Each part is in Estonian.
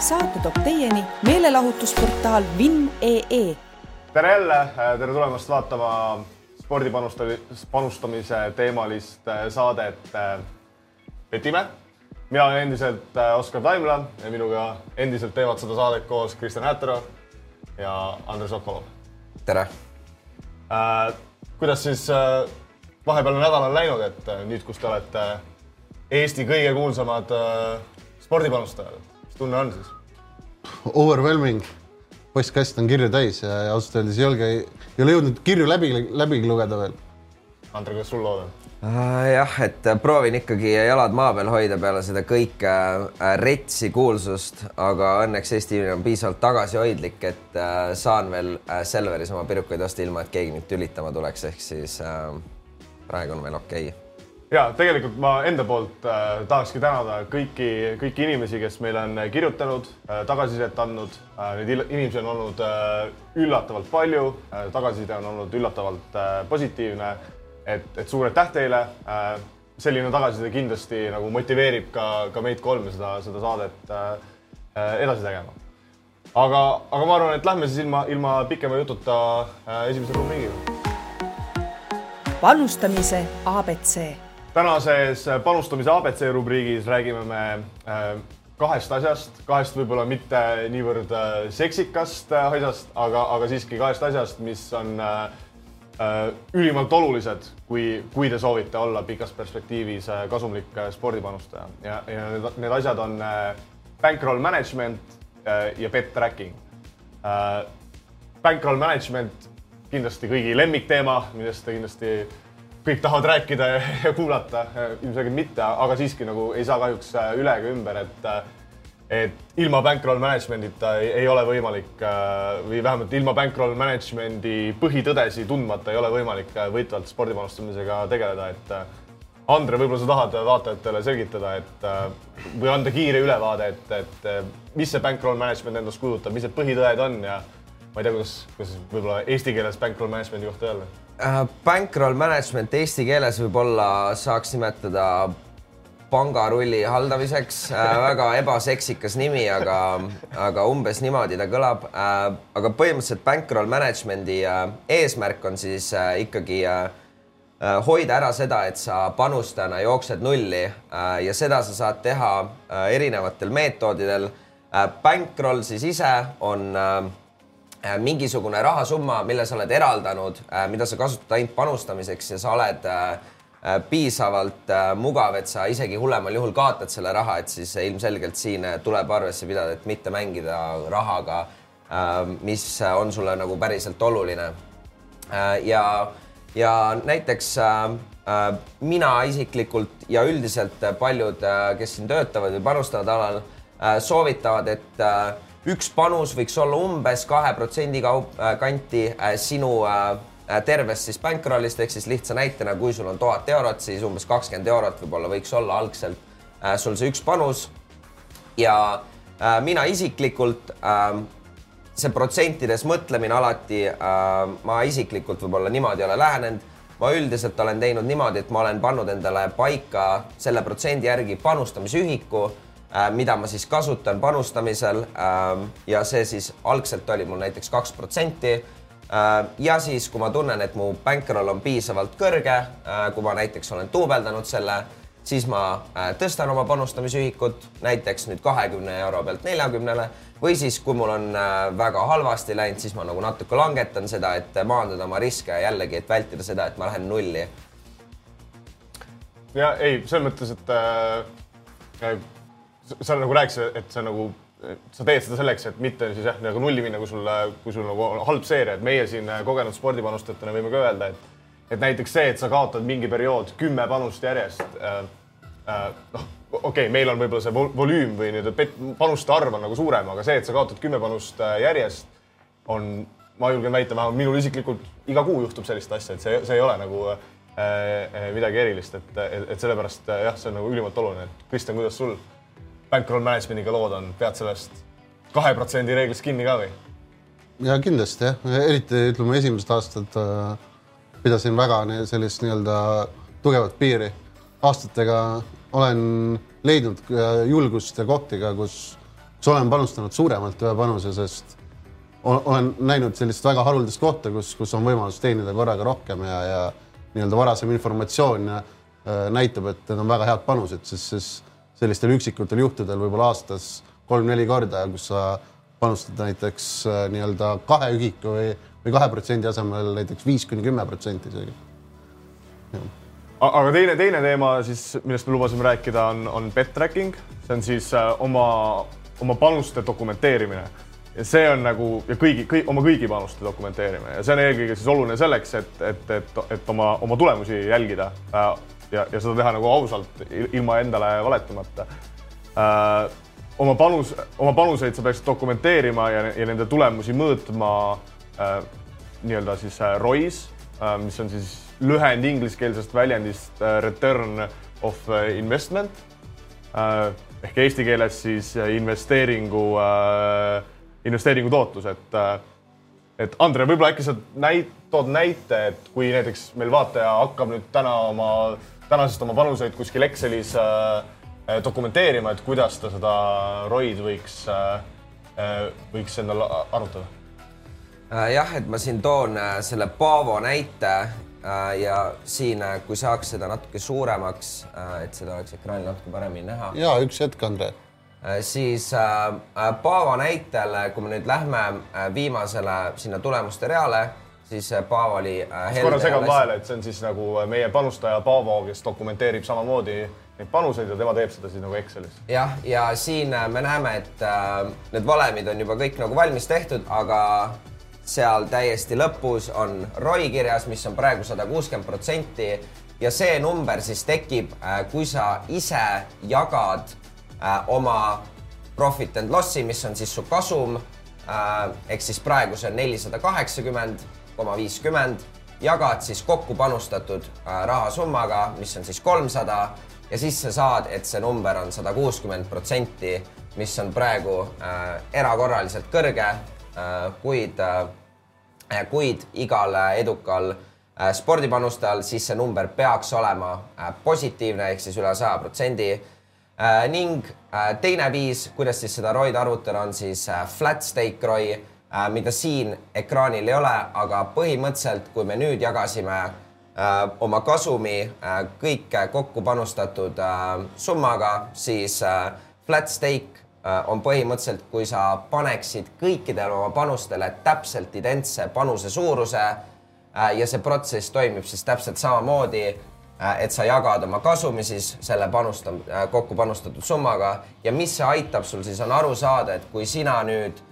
saate toob teieni meelelahutusportaal Vinn.ee. tere jälle, tere tulemast vaatama spordipanustamise teemalist äh, saadet äh, Petime. mina olen endiselt äh, Oskar Taimla ja minuga endiselt teevad seda saadet koos Kristjan Hätero ja Andres Okolov. tere äh,! kuidas siis äh, vahepealne nädal on läinud, et äh, nüüd, kus te olete Eesti kõige kuulsamad äh, spordipanustajad, tunne on siis? Overwhelming, postkast on kirju täis ja, ja ausalt öeldes ei julge, ei ole jõudnud kirju läbi, läbi lugeda veel. Andre, kuidas sul lood on? jah, et proovin ikkagi jalad maa peal hoida peale seda kõike äh, retsi kuulsust, aga õnneks Eesti inimene on piisavalt tagasihoidlik, et äh, saan veel äh, Selveris oma pirukaid osta, ilma et keegi mind tülitama tuleks, ehk siis praegu on veel okei okay ja tegelikult ma enda poolt äh, tahakski tänada kõiki, kõiki inimesi, kes meile on kirjutanud äh,, tagasisidet andnud äh,. Neid inimesi on olnud äh, üllatavalt palju äh,, tagasiside on olnud üllatavalt äh, positiivne. et, et suur aitäh teile äh,. selline tagasiside kindlasti nagu motiveerib ka, ka meid kolme seda, seda saadet äh, äh edasi tegema. aga, aga ma arvan, et lähme siis ilma, ilma pikema jututa äh, esimese rubriigiga. panustamise abc tänases panustamise abc rubriigis räägime me äh, kahest asjast, kahest võib-olla mitte niivõrd äh, seksikast äh, asjast, aga, aga siiski kahest asjast, mis on ülimalt olulised, kui, kui te soovite olla pikas perspektiivis kasumlik spordipanustaja ja, ja need, need asjad on bankroll management ja bet tracking. Bankroll management kindlasti kõigi lemmikteema, millest te kindlasti kõik tahavad rääkida ja kuulata, ilmselgelt mitte, aga siiski nagu ei saa kahjuks äh, üle ega ümber, et äh, et ilma bankroll management'ita ei, ei ole võimalik äh, või vähemalt ilma bankroll management'i põhitõdesi tundmata ei ole võimalik võitvalt spordipanustamisega tegeleda, et Andre, võib-olla sa tahad vaatajatele selgitada, et või anda kiire ülevaade, et, et mis see bankroll management endast kujutab, mis need põhitõed on ja ma ei tea, kuidas, kuidas võib-olla eesti keeles bankroll management'i kohta öelda bankroll management eesti keeles võib-olla saaks nimetada pangarulli haldamiseks äh,. väga ebaseksikas nimi, aga, aga umbes niimoodi ta kõlab äh,. aga põhimõtteliselt bankroll management'i äh, eesmärk on siis äh, ikkagi äh, äh hoida ära seda, et sa panustajana jooksed nulli äh, ja seda sa saad teha äh, erinevatel meetodidel äh,. Bankroll siis ise on äh, Äh, mingisugune rahasumma, mille sa oled eraldanud, äh, mida sa kasutad ainult panustamiseks ja sa oled äh, piisavalt mugav, et sa isegi hullemal juhul kaotad selle raha, et siis ilmselgelt siin tuleb arvesse pidada, et mitte mängida rahaga, mis on sulle nagu päriselt oluline. ja, ja näiteks mina isiklikult ja üldiselt paljud, kes siin töötavad või panustavad alal, soovitavad, et üks panus võiks olla umbes kahe protsendi kaup äh, kanti äh, sinu äh, tervest siis bankrollist ehk siis lihtsa näitena, kui sul on tuhat eurot, siis umbes kakskümmend eurot võib-olla võiks olla algselt sul see üks panus. ja mina isiklikult ähm, see protsentides mõtlemine alati, ma isiklikult võib-olla niimoodi ei ole lähenenud. ma üldiselt olen teinud niimoodi, et ma olen pannud endale paika selle protsendi järgi panustamisühiku mida ma siis kasutan panustamisel. Ähm, ja see siis algselt oli mul näiteks kaks protsenti. Äh, ja siis, kui ma tunnen, et mu bankroll on piisavalt kõrge, äh, kui ma näiteks olen duubeldanud selle, siis ma tõstan oma panustamisühikut näiteks nüüd kahekümne euro pealt neljakümnele või siis, kui mul on väga halvasti läinud, siis ma nagu natuke langetan seda, et maandada oma riske ja jällegi, et vältida seda, et ma lähen nulli. ja ei, selles mõttes, et äh, sa nagu rääkisid, et sa nagu, sa teed seda selleks, et mitte siis jah, nagu nulli minna, kui sul, kui sul nagu on halb seeria, et meie siin kogenud spordipanustajatena võime ka öelda, et et näiteks see, et sa kaotad mingi periood kümme panust järjest äh,. Äh, noh, okei okay,, meil on võib-olla see volüüm või nii-öelda panuste arv on nagu suurem, aga see, et sa kaotad kümme panust äh, järjest, on, ma julgen väita, vähemalt minul isiklikult iga kuu juhtub sellist asja, et see, see ei ole nagu äh, äh midagi erilist, et, et, et sellepärast jah, see on nagu ülimalt oluline, et Kristjan, kuidas sul bankroll management'iga lood on, pead sellest kahe protsendi reeglist kinni ka või? ja kindlasti jah, eriti ütleme, esimesed aastad äh, pidasin väga sellist nii-öelda tugevat piiri. aastatega olen leidnud äh, julgust ja kohti ka, kus kus olen panustanud suuremalt ühe panuse, sest ol- olen näinud sellist väga haruldast kohta, kus, kus on võimalus teenida korraga rohkem ja, ja nii-öelda varasem informatsioon äh, näitab, et need on väga head panused, sest siis sellistel üksikutel juhtudel võib-olla aastas kolm-neli korda, kus sa panustad näiteks äh, nii-öelda kahe ühiku või, või kahe protsendi asemel näiteks viis kuni kümme protsenti isegi. Aga teine, teine teema siis, millest me lubasime rääkida, on, on bet tracking, see on siis äh, oma, oma panuste dokumenteerimine. ja see on nagu ja kõigi, kõik oma kõigi panuste dokumenteerimine ja see on eelkõige siis oluline selleks, et, et, et, et oma, oma tulemusi jälgida äh, ja, ja seda teha nagu ausalt, ilma endale valetamata. Äh, oma panus, oma panuseid sa peaksid dokumenteerima ja, ja nende tulemusi mõõtma äh, nii-öelda siis äh, ROIs äh,, mis on siis lühend ingliskeelsest väljendist äh, return of äh, investment. Äh, ehk eesti keeles siis äh, investeeringu äh,, investeeringu tootlus, et äh, et Andre, võib-olla äkki sa näit-, tood näite, et kui näiteks meil vaataja hakkab nüüd täna oma, tänasest oma panuseid kuskil Excelis äh, äh, dokumenteerima, et kuidas ta seda ROI-d võiks äh,, äh, võiks endale a- arutada? Äh, jah, et ma siin toon selle Paavo näite ja siin, kui saaks seda natuke suuremaks, et seda oleks ekraanil natuke paremini näha ja üks hetk, Andre. Siis Paavo näitel, kui me nüüd lähme äh, viimasele sinna tulemuste reale, siis äh, Paavo oli äh, korra segan vahele, et see on siis nagu meie panustaja Paavo, kes dokumenteerib samamoodi neid panuseid ja tema teeb seda siis nagu Excelis. jah, ja siin äh, me näeme, et äh, need valemid on juba kõik nagu valmis tehtud, aga seal täiesti lõpus on ROI kirjas, mis on praegu sada kuuskümmend protsenti. Ja see number siis tekib, kui sa ise jagad äh, oma profit and loss'i, mis on siis su kasum äh, ehk siis praegu see on nelisada kaheksakümmend koma viiskümmend, jagad siis kokku panustatud äh, rahasummaga, mis on siis kolmsada ja siis sa saad, et see number on sada kuuskümmend protsenti, mis on praegu äh, erakorraliselt kõrge äh,, kuid äh, kuid igal äh, edukal äh, spordipanustajal siis see number peaks olema äh, positiivne ehk siis üle saja protsendi. ning äh, teine viis, kuidas siis seda ROI-d arvutada, on siis äh, flat stake ROI, mida siin ekraanil ei ole, aga põhimõtteliselt, kui me nüüd jagasime äh, oma kasumi äh, kõik kokku panustatud äh, summaga, siis äh, flat stake äh, on põhimõtteliselt, kui sa paneksid kõikidele oma panustele täpselt identse panuse suuruse äh, ja see protsess toimib siis täpselt samamoodi äh, et sa jagad oma kasumi siis selle panusta- äh,, kokku panustatud summaga. Ja mis see aitab sul siis on aru saada, et kui sina nüüd äh,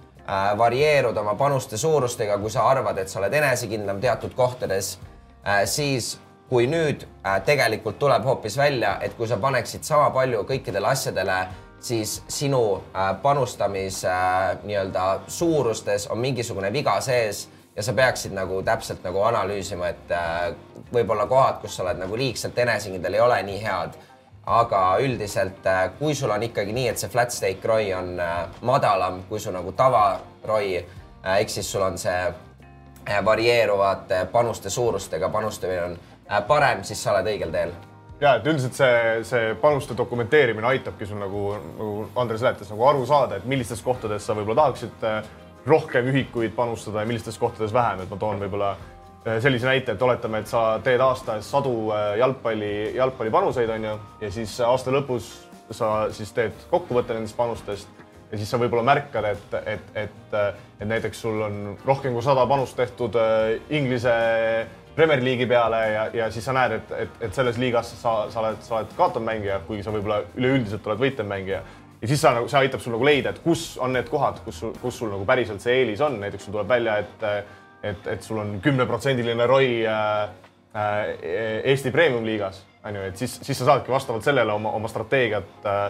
varieerud oma panuste suurustega, kui sa arvad, et sa oled enesekindlam teatud kohtades äh,, siis kui nüüd äh, tegelikult tuleb hoopis välja, et kui sa paneksid sama palju kõikidele asjadele, siis sinu äh, panustamis äh, nii-öelda suurustes on mingisugune viga sees ja sa peaksid nagu täpselt nagu analüüsima, et äh, võib-olla kohad, kus sa oled nagu liigselt enesekindel, ei ole nii head. Aga üldiselt, äh, kui sul on ikkagi nii, et see flat stake ROI on äh, madalam kui su nagu tava ROI, ehk siis sul on see äh, varieeruvate panuste suurustega panustamine on äh, parem, siis sa oled õigel teel. Ja et üldiselt see, see panuste dokumenteerimine aitabki sul nagu, nagu Andres seletas, nagu aru saada, et millistes kohtades sa võib-olla tahaksid äh, rohkem ühikuid panustada ja millistes kohtades vähem, et ma toon võib-olla äh, sellise näite, et oletame, et sa teed aastas sadu äh, jalgpalli, jalgpallipanuseid, on ju, ja siis aasta lõpus sa siis teed kokkuvõtte nendest panustest ja siis sa võib-olla märkad, et, et, et, et näiteks sul on rohkem kui sada panust tehtud äh, Inglise Premier League'i peale ja, ja siis sa näed, et, et, et selles liigas sa, sa oled, sa oled kaotav mängija, kuigi sa võib-olla üleüldiselt oled võitlev mängija. ja siis sa nagu, see aitab sul nagu leida, et kus on need kohad, kus kus sul nagu päriselt see eelis on, näiteks sul tuleb välja, et, et, et sul on kümneprotsendiline ROI äh, äh, Eesti Premium-liigas, on ju, et siis, siis sa saadki vastavalt sellele oma, oma strateegiat äh,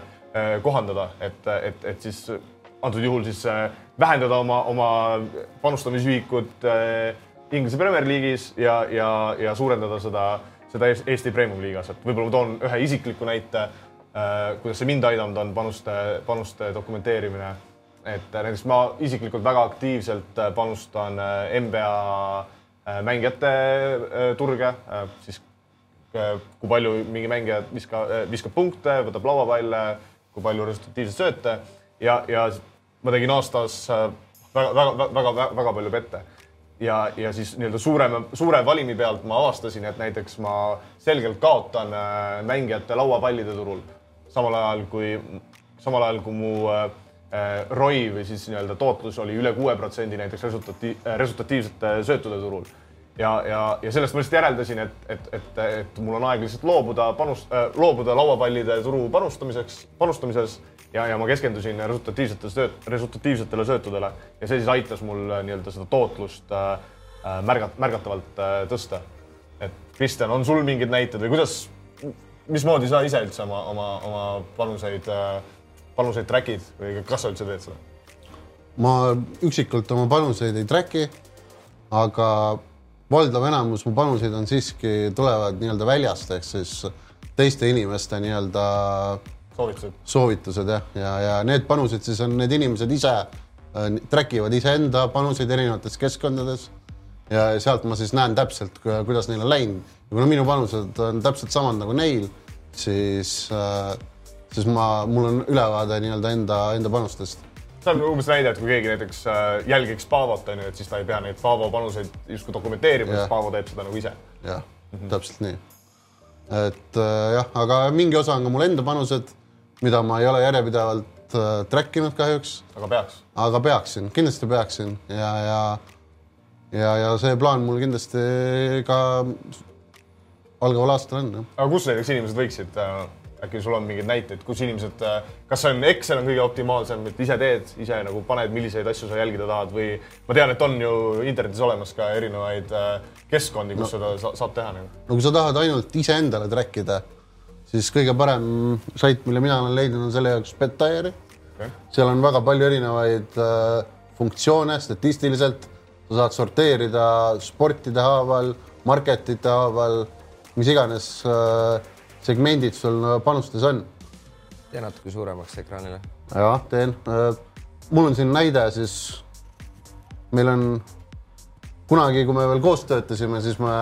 kohandada, et, et, et siis antud juhul siis äh, vähendada oma, oma panustamisühikut Inglise Premier League'is ja, ja, ja suurendada seda, seda Eesti Premium liigas, et võib-olla ma toon ühe isikliku näite kuidas see mind aidanud on panuste, panuste dokumenteerimine. Et äh, näiteks ma isiklikult väga aktiivselt äh, panustan äh, NBA mängijate turge siis kui palju mingi mängija viska, viskab punkte, võtab lauapalle, kui palju resultatiivseid sööte ja, ja ma tegin aastas äh, väga, väga, väga, väga, väga palju pette. Ja, ja siis nii-öelda suurema, suure valimi pealt ma avastasin, et näiteks ma selgelt kaotan mängijate lauapallide turul, samal ajal kui, samal ajal kui mu äh, ROI või siis nii-öelda tootlus oli üle kuue protsendi näiteks resultati-, resultatiivsete söötude turul. ja, ja, ja sellest ma lihtsalt järeldasin, et, et, et, et mul on aeg lihtsalt loobuda panust äh,, loobuda lauapallide turu panustamiseks, panustamises ja, ja ma keskendusin resultatiivsetele sööt-, resultatiivsetele söötudele ja see siis aitas mul äh, nii-öelda seda tootlust äh, äh, märgat-, märgatavalt äh, tõsta. et Kristjan, on sul mingeid näiteid või kuidas, mismoodi sa ise üldse oma, oma, oma panuseid äh,, panuseid track'id või kas sa üldse teed seda? ma üksikult oma panuseid ei track'i, aga valdav enamus mu panuseid on siiski, tulevad nii-öelda väljast ehk siis teiste inimeste nii-öelda soovitused? soovitused jah, ja, ja need panused siis on need inimesed ise äh, track ivad iseenda panuseid erinevates keskkondades ja sealt ma siis näen täpselt, kuidas neil on läinud ja kuna minu panused on täpselt samad nagu neil, siis äh,, siis ma, mul on ülevaade nii-öelda enda, enda panustest see on umbes näide, et kui keegi näiteks äh, jälgiks Paavot onju, et siis ta ei pea neid Paavo panuseid justkui dokumenteerima, sest Paavo teeb seda nagu ise. jah mm -hmm., täpselt nii. et äh, jah, aga mingi osa on ka mul enda panused, mida ma ei ole järjepidevalt äh, track inud kahjuks, aga peaks. aga peaksin, kindlasti peaksin ja, ja ja, ja see plaan mul kindlasti ka algaval aastal on aga kus näiteks inimesed võiksid äh,, äkki sul on mingeid näiteid, kus inimesed äh,, kas see on Excel on kõige optimaalsem, et ise teed, ise nagu paned, milliseid asju sa jälgida tahad või ma tean, et on ju internetis olemas ka erinevaid äh, keskkondi, kus no. seda sa, saab teha nagu. no kui sa tahad ainult iseendale track ida, siis kõige parem sait, mille mina olen leidnud, on selle jaoks Betaieri Okay. seal on väga palju erinevaid äh, funktsioone statistiliselt, sa saad sorteerida sportide haaval, marketite haaval, mis iganes äh, segmendid sul panustes on. tee natuke suuremaks ekraanile. jah, teen äh,. mul on siin näide siis, meil on kunagi, kui me veel koos töötasime, siis me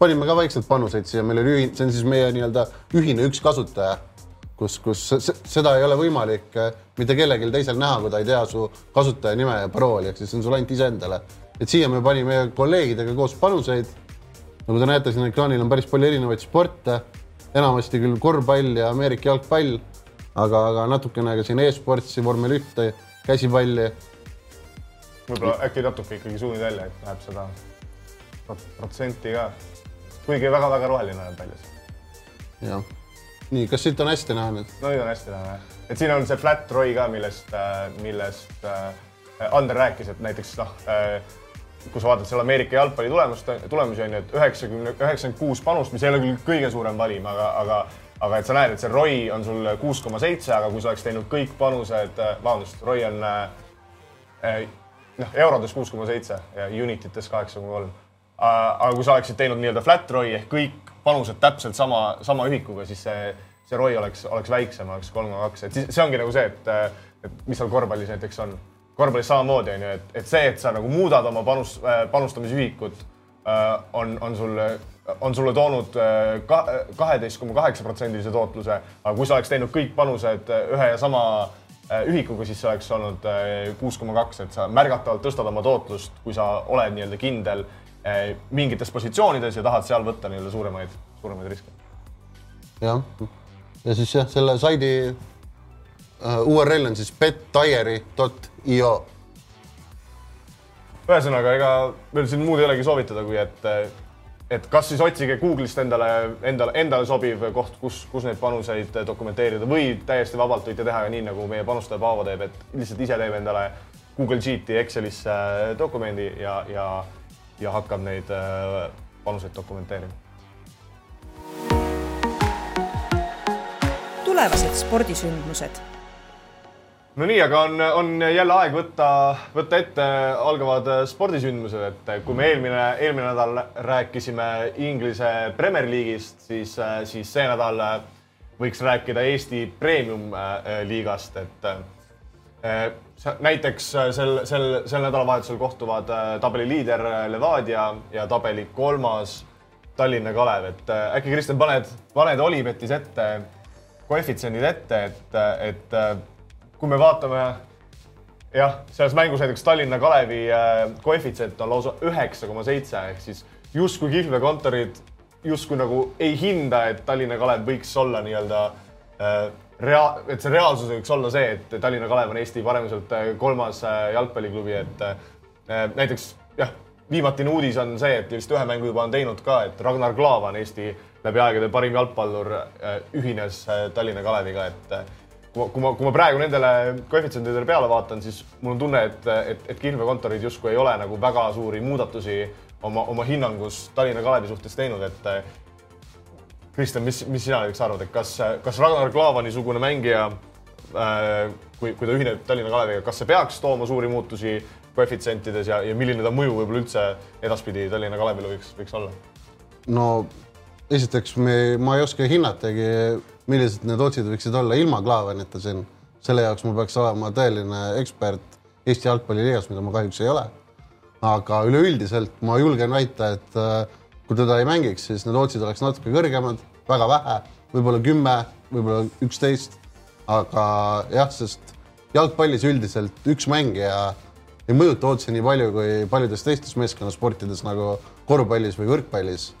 panime ka vaikselt panuseid siia, meil oli ühine, see on siis meie nii-öelda ühine üks kasutaja, kus, kus se- seda ei ole võimalik äh, mitte kellelgi teisel näha, kui ta ei tea su kasutaja nime ja parooli, ehk siis see on sul ainult iseendale. et siia me panime kolleegidega koos panuseid. nagu te näete, siin ekraanil on päris palju erinevaid sporte, enamasti küll korvpall ja Ameerika jalgpall, aga, aga natukene ka siin e-sportsi, vormel ühte, käsipalli võib-olla äkki natuke ikkagi suunid välja, et näeb seda prot- protsenti ka. kuigi väga-väga roheline näeb väljas. jah. nii, kas siit on hästi näha nüüd? no nüüd on hästi näha, et siin on see flat ROI ka, millest, millest äh, Ander rääkis, et näiteks noh äh,, kui sa vaatad seal Ameerika jalgpalli tulemust, tulemusi on ju, et üheksakümne, üheksakümmend kuus panust, mis ei ole küll kõige suurem valim, aga, aga aga et sa näed, et see ROI on sul kuus koma seitse, aga kui sa oleks teinud kõik panused, vabandust, ROI on äh, äh, noh, eurodes kuus koma seitse ja unitites kaheksa koma kolm. aga kui sa oleksid teinud nii-öelda flat ROI ehk kõik panused täpselt sama, sama ühikuga, siis see, see ROI oleks, oleks väiksem, oleks kolm koma kaks, et siis see ongi nagu see, et, et mis seal korvpallis näiteks on. Korvpallis samamoodi on ju, et, et see, et sa nagu muudad oma panus, panustamisühikut, on, on sul, on sulle toonud äh, ka kaheteist koma kaheksa protsendilise tootluse, aga kui sa oleks teinud kõik panused äh, ühe ja sama äh, ühikuga, siis see oleks olnud kuus koma kaks, et sa märgatavalt tõstad oma tootlust, kui sa oled nii-öelda kindel äh, mingites positsioonides ja tahad seal võtta nii-öelda suuremaid, suuremaid riske. jah, ja siis jah, selle saidi URL on siis bettaieri.io. ühesõnaga, ega meil siin muud ei olegi soovitada, kui et, et kas siis otsige Google'ist endale, endale, endale sobiv koht, kus, kus neid panuseid dokumenteerida või täiesti vabalt võite teha ka nii, nagu meie panustaja Paavo teeb, et lihtsalt ise teeb endale Google Sheet'i Excelisse dokumendi ja, ja, ja hakkab neid äh, panuseid dokumenteerima. tulevased spordisündmused no nii, aga on, on jälle aeg võtta, võtta ette algavad spordisündmused, et kui me eelmine, eelmine nädal rääkisime Inglise Premier League'ist, siis, siis see nädal võiks rääkida Eesti Premium äh, et äh, näiteks sel, sel, sel nädalavahetusel kohtuvad äh, tabeli liider Levadia ja tabeli kolmas Tallinna Kalev, et äkki Kristjan, paned, paned Olipetis ette koefitsiendid ette, et, et kui me vaatame jah, selles mängus näiteks Tallinna Kalevi äh, koefitsient on lausa üheksa koma seitse ehk siis justkui kihlvekontorid justkui nagu ei hinda, et Tallinna Kalev võiks olla nii-öelda äh, rea-, et see reaalsus võiks olla see, et Tallinna Kalev on Eesti paremuselt äh, kolmas jalgpalliklubi, et näiteks jah, viimatine uudis on see, et vist ühe mängu juba on teinud ka, et Ragnar Klavan, Eesti läbi aegade parim jalgpallur, ühines Tallinna Kaleviga, et kui ma, kui ma, praegu nendele koefitsientidele peale vaatan, siis mul on tunne, et, et, et kihlveokontorid justkui ei ole nagu väga suuri muudatusi oma, oma hinnangus Tallinna Kalevi suhtes teinud, et Kristjan, mis, mis sina näiteks arvad, et kas, kas Ragnar Klavani sugune mängija äh,, kui, kui ta ühineb Tallinna Kaleviga, kas see peaks tooma suuri muutusi koefitsientides ja, ja milline ta mõju võib-olla üldse edaspidi Tallinna Kalevile võiks, võiks olla? no esiteks me, ma ei oska hinnatagi, millised need otsid võiksid olla ilma Klavanita siin. selle jaoks ma peaks olema tõeline ekspert Eesti jalgpalliliigas, mida ma kahjuks ei ole. aga üleüldiselt ma julgen väita, et äh, kui teda ei mängiks, siis need otsid oleks natuke kõrgemad, väga vähe, võib-olla kümme, võib-olla üksteist. aga jah, sest jalgpallis üldiselt üks mängija ei mõjuta otsi nii palju kui paljudes teistes meeskonnasportides nagu korvpallis või võrkpallis.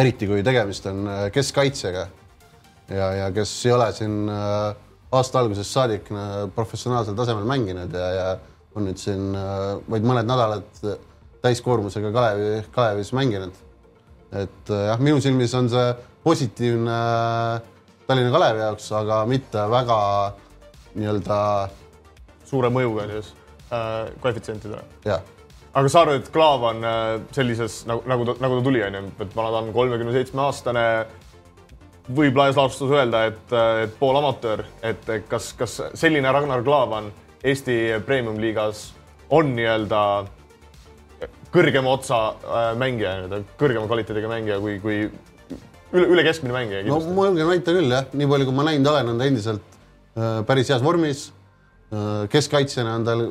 Eriti kui tegemist on äh, keskkaitsjaga ja, ja kes ei ole siin äh, aasta algusest saadik äh, professionaalsel tasemel mänginud ja, ja on nüüd siin vaid mõned nädalad täiskoormusega Kalevi, Kalevis mänginud. et jah, minu silmis on see positiivne Tallinna Kalevi jaoks, aga mitte väga nii-öelda. suure mõjuga siis äh, koefitsientidele. jah aga sa arvad, et Klaav on äh, sellises nagu, nagu ta, nagu ta tuli, onju, et vana ta on kolmekümne seitsme aastane. võib laias laastus öelda, et, et pool amatöör, et kas, kas selline Ragnar Klavan Eesti premium-liigas on nii-öelda kõrgema otsa äh, mängija, kõrgema kvaliteediga mängija kui, kui üle, üle keskmine mängija. no ma julgen väita küll jah, nii palju, kui ma näinud olen, on ta endiselt äh, päris heas vormis äh,. keskkaitsjana on tal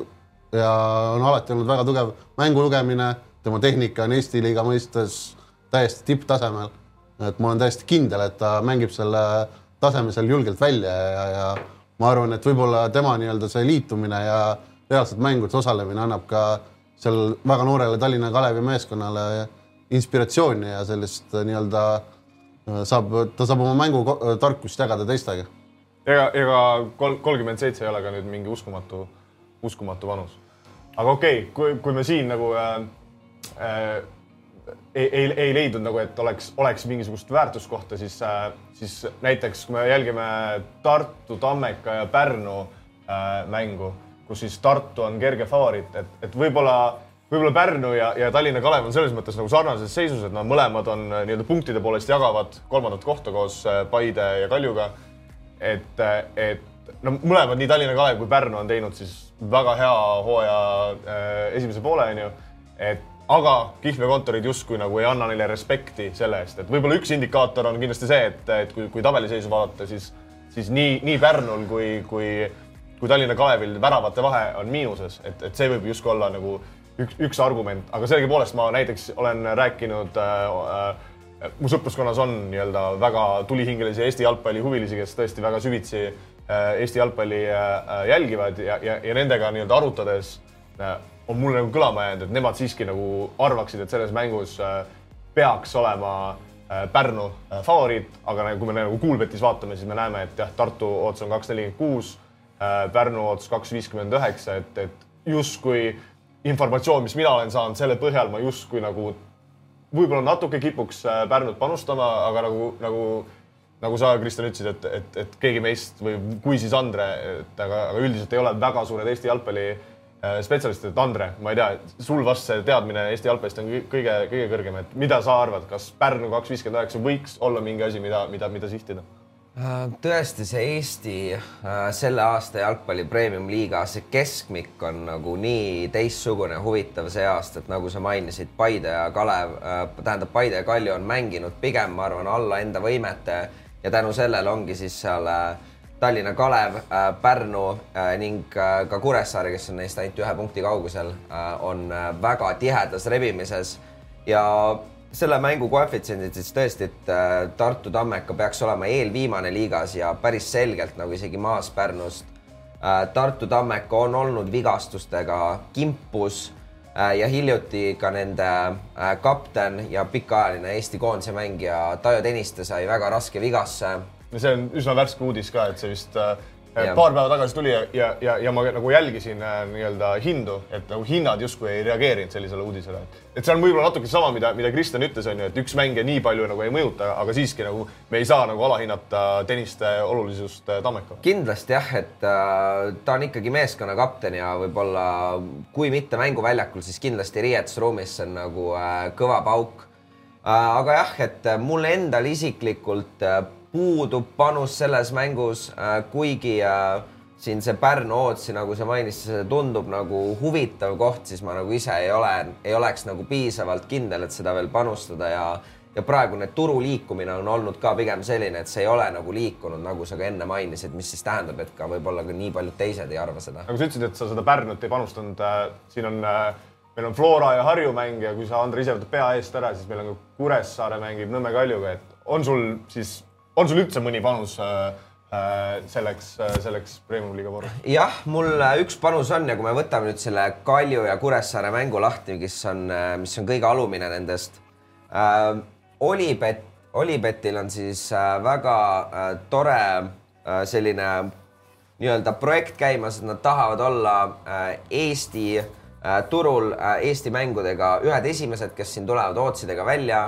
ja on alati olnud väga tugev mängu lugemine, tema tehnika on Eesti liiga mõistes täiesti tipptasemel. et ma olen täiesti kindel, et ta mängib selle taseme seal julgelt välja ja, ja ma arvan, et võib-olla tema nii-öelda see liitumine ja reaalselt mängudes osalemine annab ka seal väga noorele Tallinna Kalevi meeskonnale inspiratsiooni ja sellist äh, nii-öelda äh, saab, ta saab oma mängutarkust jagada teistega. ega, ega kolm, kolmkümmend seitse ei ole ka nüüd mingi uskumatu, uskumatu vanus. Aga okei okay,, kui, kui me siin nagu äh, äh, ei, ei, ei leidnud nagu, et oleks, oleks mingisugust väärtuskohta, siis äh,, siis näiteks kui me jälgime Tartu, Tammeka ja Pärnu äh, mängu kus siis Tartu on kerge favoriit, et, et võib-olla, võib-olla Pärnu ja, ja Tallinna Kalev on selles mõttes nagu sarnases seisus, et nad mõlemad on äh, nii-öelda punktide poolest jagavad kolmandat kohta koos äh, Paide ja Kaljuga. et, äh, et no mõlemad, nii Tallinna Kalev kui Pärnu on teinud siis väga hea hooaja äh, esimese poole, onju. et aga kihlveokontorid justkui nagu ei anna neile respekti selle eest, et võib-olla üks indikaator on kindlasti see, et, et kui, kui tabeliseisu vaadata, siis, siis nii, nii Pärnul kui, kui kui Tallinna Kalevil väravate vahe on miinuses, et, et see võib justkui olla nagu üks, üks argument, aga sellegipoolest ma näiteks olen rääkinud äh, äh, mu sõpruskonnas on nii-öelda väga tulihingelisi Eesti jalgpallihuvilisi, kes tõesti väga süvitsi Eesti jalgpalli äh, jälgivad ja, ja, ja nendega nii-öelda arutades äh, on mulle nagu kõlama jäänud, et nemad siiski nagu arvaksid, et selles mängus äh, peaks olema äh, Pärnu äh, favoriit, aga nagu, kui me nagu Kuulbetis vaatame, siis me näeme, et jah, Tartu odds on kaks nelikümmend kuus Äh, Pärnu odds kaks viiskümmend üheksa, et, et justkui informatsioon, mis mina olen saanud, selle põhjal ma justkui nagu võib-olla natuke kipuks äh, Pärnut panustama, aga nagu, nagu, nagu sa, Kristjan, ütlesid, et, et, et keegi meist või kui siis Andre, et aga, aga üldiselt ei ole väga suured Eesti jalgpalli äh, spetsialistid, et Andre, ma ei tea, sul vast see teadmine Eesti jalgpallist on kõige, kõige kõrgem, et mida sa arvad, kas Pärnu kaks viiskümmend üheksa võiks olla mingi asi, mida, mida, mida sihtida? Äh, tõesti, see Eesti äh, selle aasta jalgpalli premium-liiga, see keskmik on nagu nii teistsugune, huvitav see aasta, et nagu sa mainisid, Paide ja Kalev, äh, tähendab Paide ja Kalju on mänginud pigem, ma arvan, alla enda võimete ja tänu sellele ongi siis seal Tallinna Kalev, Pärnu ning ka Kuressaare, kes on neist ainult ühe punkti kaugusel, on väga tihedas rebimises. Ja selle mängu koefitsiendid siis tõesti, et äh, Tartu Tammeka peaks olema eelviimane liigas ja päris selgelt nagu isegi maas Pärnust Tartu Tammeka on olnud vigastustega kimpus äh, ja hiljuti ka nende äh, kapten ja pikaajaline Eesti koondise mängija Taio Tõniste sai väga raske vigasse. see on üsna värske uudis ka, et see vist äh. Paar päeva tagasi tuli ja, ja, ja, ja ma nagu jälgisin äh, nii-öelda hindu, et nagu hinnad justkui ei reageerinud sellisele uudisele. et see on võib-olla natuke sama, mida, mida Kristjan ütles, on ju, et üks mängija nii palju nagu ei mõjuta, aga siiski nagu me ei saa nagu alahinnata tenniste olulisust äh, Tammekal. kindlasti jah, et äh, ta on ikkagi meeskonna kapten ja võib-olla kui mitte mänguväljakul, siis kindlasti riietusruumis see on nagu äh, kõva pauk äh,. aga jah, et äh, mul endal isiklikult äh, puudub panus selles mängus äh,, kuigi äh, siin see Pärnu Ootsi, nagu sa mainisid, see tundub nagu huvitav koht, siis ma nagu ise ei ole, ei oleks nagu piisavalt kindel, et seda veel panustada ja ja praegune turu liikumine on olnud ka pigem selline, et see ei ole nagu liikunud, nagu sa ka enne mainisid, mis siis tähendab, et ka võib-olla ka nii paljud teised ei arva seda. nagu sa ütlesid, et sa seda Pärnut ei panustanud äh,, siin on äh, meil on Flora ja Harju mäng ja kui sa, Andrei, ise võtad pea eest ära, siis meil on ka Kuressaare mängib Nõmme Kaljuga, et on sul siis, on sul üldse mõni panus äh, äh, selleks äh,, selleks Premium-liiga voorus? jah, mul äh, üks panus on ja kui me võtame nüüd selle Kalju ja Kuressaare mängu lahti, kes on, mis on kõige alumine nendest äh,. Olipet, Olipetil on siis äh, väga äh, tore äh, selline nii-öelda projekt käimas, et nad tahavad olla äh, Eesti äh, turul äh, Eesti mängudega ühed esimesed, kes siin tulevad Ootsidega välja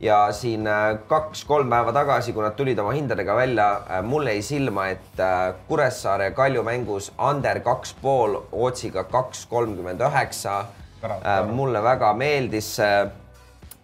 ja siin äh, kaks-kolm päeva tagasi, kui nad tulid oma hindadega välja, mul jäi silma, et äh, Kuressaare Kalju mängus under kaks pool Ootsiga kaks kolmkümmend üheksa. mulle väga meeldis see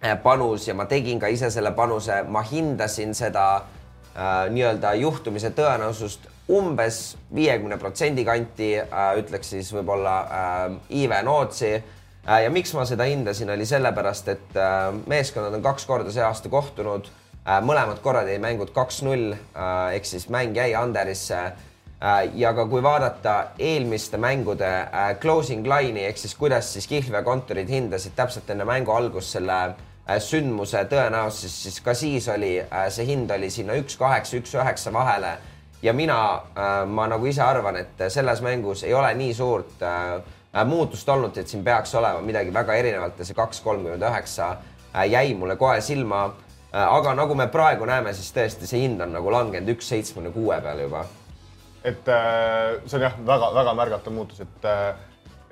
äh, panus ja ma tegin ka ise selle panuse, ma hindasin seda äh, nii-öelda juhtumise tõenäosust umbes viiekümne protsendi kanti äh,, ütleks siis võib-olla äh, even Ootsi äh, ja miks ma seda hindasin, oli sellepärast, et äh, meeskonnad on kaks korda see aasta kohtunud äh,. mõlemad korrad jäi mängud kaks-null äh, ehk siis mäng jäi underisse äh, ja ka kui vaadata eelmiste mängude äh, closing line'i ehk siis kuidas siis Kihlve kontorid hindasid täpselt enne mängu algust selle äh, sündmuse tõenäosus, siis ka siis oli äh, see hind oli sinna üks kaheksa, üks üheksa vahele ja mina äh,, ma nagu ise arvan, et selles mängus ei ole nii suurt äh, muutust olnud, et siin peaks olema midagi väga erinevat ja see kaks kolmkümmend üheksa äh, jäi mulle kohe silma äh,. aga nagu me praegu näeme, siis tõesti see hind on nagu langenud üks seitsmekümne kuue peale juba. et äh, see on jah, väga-väga märgatav muutus, et äh,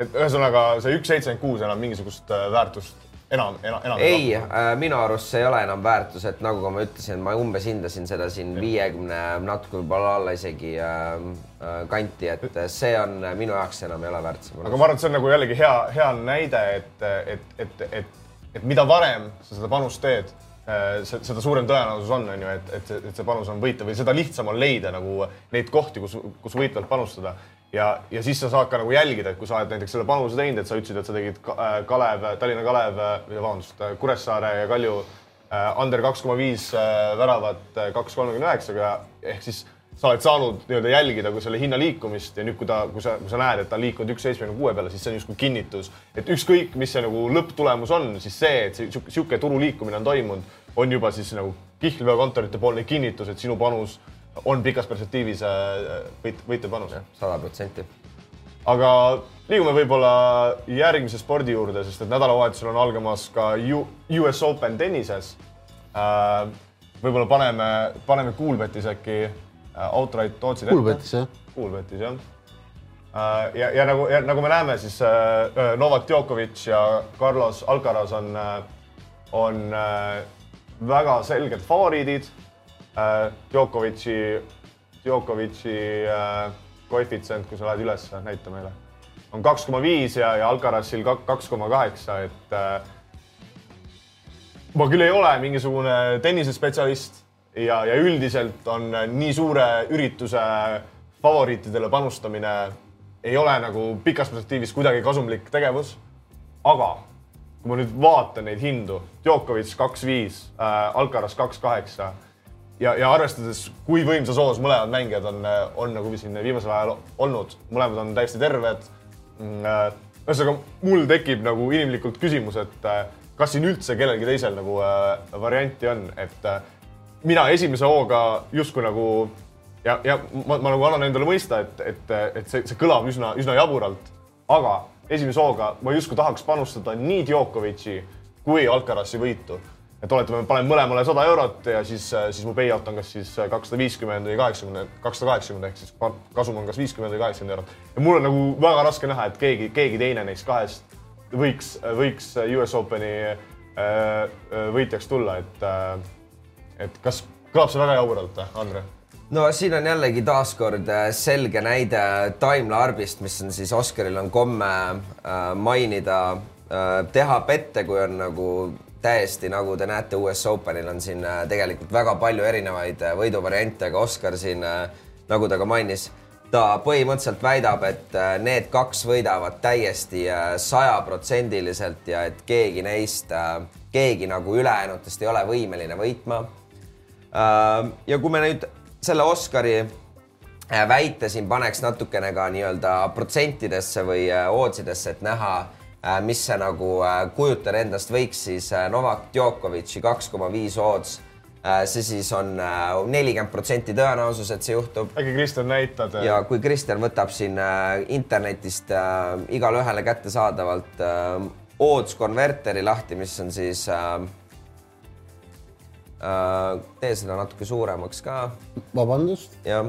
et ühesõnaga see üks seitsekümmend kuus enam mingisugust äh, väärtust enam, enam, enam ei äh,, minu arust see ei ole enam väärtus, et nagu ma ütlesin, ma umbes hindasin seda siin viiekümne, natuke võib-olla alla isegi äh, äh, kanti, et see on minu jaoks enam ei ole väärt. aga ma arvan, et see on nagu jällegi hea, hea näide, et, et, et, et, et mida varem sa seda panust teed, seda suurem tõenäosus on, on ju, et, et, et see panus on võita või seda lihtsam on leida nagu neid kohti, kus, kus võitvalt panustada ja, ja siis sa saad ka nagu jälgida, et kui sa oled näiteks selle panuse teinud, et sa ütlesid, et sa tegid äh, Kalev, Tallinna Kalev, vabandust, Kuressaare ja Kalju äh, under kaks koma viis äh, väravat kaks kolmekümne üheksaga. Ehk siis sa oled saanud nii-öelda jälgida kui selle hinna liikumist ja nüüd, kui ta, kui sa, kui sa näed, et ta on liikunud üks seitsmekümne kuue peale, siis see on justkui kinnitus, et ükskõik, mis see nagu lõpptulemus on, siis see, et see niisugune turu liikumine on toimunud, on juba siis nagu kihlveokontorite poolne kinnitus, et sinu panus on pikas perspektiivis äh, võit, võitev panus. sada protsenti. aga liigume võib-olla järgmise spordi juurde, sest et nädalavahetusel on algamas ka US Open tennises. Äh, võib-olla paneme, paneme Coolbetis äkki äh, outright ootsid ette. Coolbetis jah. Coolbetis jah. ja, ja nagu, nagu me näeme, siis Novak Djokovic ja Carlos Alcaraz on, on väga selged favoriidid äh, Djokovic'i, Djokovic'i äh, koefitsient, kui sa lähed üles, näita meile, on kaks koma viis ja, ja Alcarazil kaks koma kaheksa, et äh, ma küll ei ole mingisugune tennisespetsialist ja, ja üldiselt on nii suure ürituse favoriitidele panustamine ei ole nagu pikas perspektiivis kuidagi kasumlik tegevus. aga kui ma nüüd vaatan neid hindu, Djokovic kaks viis äh,, Alcaraz kaks kaheksa ja, ja arvestades, kui võimsas hoos mõlemad mängijad on, on nagu siin viimasel ajal olnud, mõlemad on täiesti terved. Mm, äh, ühesõnaga, mul tekib nagu inimlikult küsimus, et äh, kas siin üldse kellelgi teisel nagu äh, varianti on, et äh, mina esimese hooga justkui nagu ja, ja ma, ma nagu annan endale mõista, et, et, et see, see kõlab üsna, üsna jaburalt, aga esimese hooga ma justkui tahaks panustada nii Djokovic'i kui Alcarazi võitu et oletame, panen mõlemale sada eurot ja siis, siis mu payout on kas siis kakssada viiskümmend või kaheksakümmend, kakssada kaheksakümmend ehk siis kasum on kas viiskümmend või kaheksakümmend eurot. ja mul on nagu väga raske näha, et keegi, keegi teine neist kahest võiks, võiks US Openi äh, äh, võitjaks tulla, et äh, et kas kõlab see väga jaburalt, Andre? no siin on jällegi taaskord äh, selge näide Time Larbist, mis on siis Oscaril on komme äh, mainida äh,, teha pette, kui on nagu täiesti nagu te näete, US Openil on siin äh, tegelikult väga palju erinevaid äh, võiduvariante, aga Oscar siin äh, nagu ta ka mainis, ta põhimõtteliselt väidab, et need kaks võidavad täiesti sajaprotsendiliselt ja et keegi neist, keegi nagu ülejäänutest ei ole võimeline võitma. Äh, ja kui me nüüd selle Oscari väite siin paneks natukene ka nii-öelda protsentidesse või oodsidesse, et näha, mis see nagu äh, kujutada endast võiks, siis äh, Novak Djokovic'i kaks koma viis odds, see siis on äh, nelikümmend protsenti tõenäosus, et see juhtub. Äkki Kristjan näitad? ja kui Kristjan võtab siin äh, internetist äh, igale ühele kättesaadavalt äh, odds konverteri lahti, mis on siis äh, äh, tee seda natuke suuremaks ka. Vabandust, jah,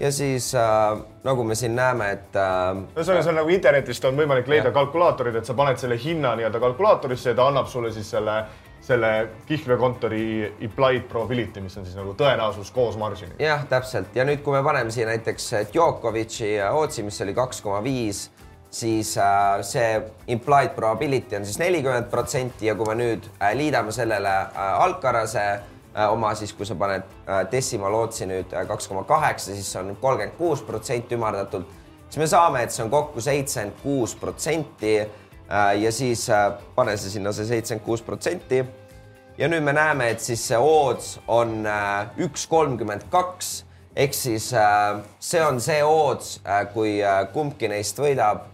ja siis äh, nagu me siin näeme, et äh, ühesõnaga, seal nagu internetist on võimalik leida kalkulaatorid, et sa paned selle hinna nii-öelda kalkulaatorisse ja ta annab sulle siis selle, selle kihlveokontori implied probability, mis on siis nagu tõenäosus koos marginiga. jah, täpselt ja nüüd, kui me paneme siia näiteks Djokovic'i otsi, mis oli kaks koma viis, siis äh, see implied probability on siis nelikümmend protsenti ja kui me nüüd äh, liidame sellele äh, Alcarase äh, oma siis, kui sa paned äh, decimal otsi nüüd kaks koma kaheksa, siis see on kolmkümmend kuus protsenti ümardatult, siis me saame, et see on kokku seitsekümmend kuus protsenti äh, ja siis äh, pane see sinna see seitsekümmend kuus protsenti. Ja nüüd me näeme, et siis see odds on äh, üks kolmkümmend kaks ehk siis äh, see on see odds, kui äh, kumbki neist võidab,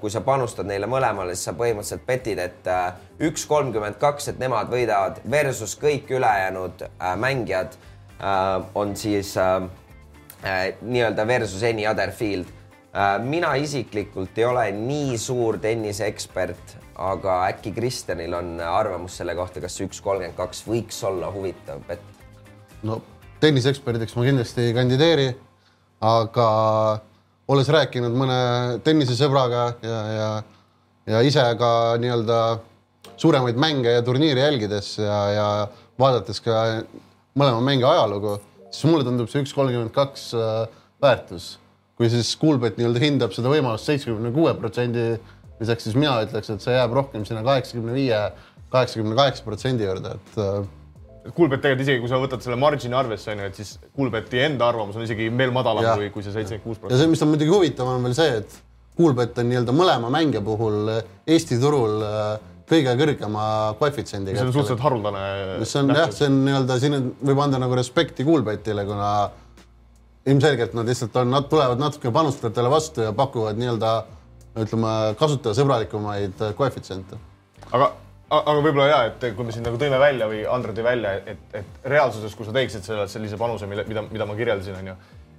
kui sa panustad neile mõlemale, siis sa põhimõtteliselt betid, et äh, üks kolmkümmend kaks, et nemad võidavad versus kõik ülejäänud äh, mängijad äh, on siis äh, äh, nii-öelda versus any other field äh,. mina isiklikult ei ole nii suur tenniseekspert, aga äkki Kristjanil on arvamus selle kohta, kas üks kolmkümmend kaks võiks olla huvitav bett? no tenniseeksperdiks ma kindlasti ei kandideeri, aga olles rääkinud mõne tennisesõbraga ja, ja, ja ise ka nii-öelda suuremaid mänge ja turniire jälgides ja, ja vaadates ka mõlema mängi ajalugu, siis mulle tundub see üks kolmkümmend kaks äh, väärtus. kui siis Kuulbet nii-öelda hindab seda võimalust seitsmekümne kuue protsendi lisaks, siis mina ütleks, et see jääb rohkem sinna kaheksakümne viie, kaheksakümne kaheksa protsendi juurde, et Kuulbet tegelikult isegi, kui sa võtad selle margini arvesse, onju, et siis Kuulbeti enda arvamus on isegi veel madalam Jah. kui, kui see seitsekümmend kuus ja protsenti. see, mis on muidugi huvitav, on veel see, et Kuulbet on nii-öelda mõlema mängija puhul Eesti turul äh, kõige kõrgema koefitsiendiga. see on suhteliselt haruldane. mis on jah, see on nii-öelda siin võib anda nagu respekti Kuulbetile, kuna ilmselgelt nad lihtsalt on, nad tulevad natuke panustajatele vastu ja pakuvad nii-öelda ütleme, kasutajasõbralikumaid äh, koefitsiente. aga, aga võib-olla ja, et kui me siin nagu tõime välja või Andre tõi välja, et, et reaalsuses, kui sa teeksid selle, sellise panuse, mille, mida, mida ma kirjeldasin, onju,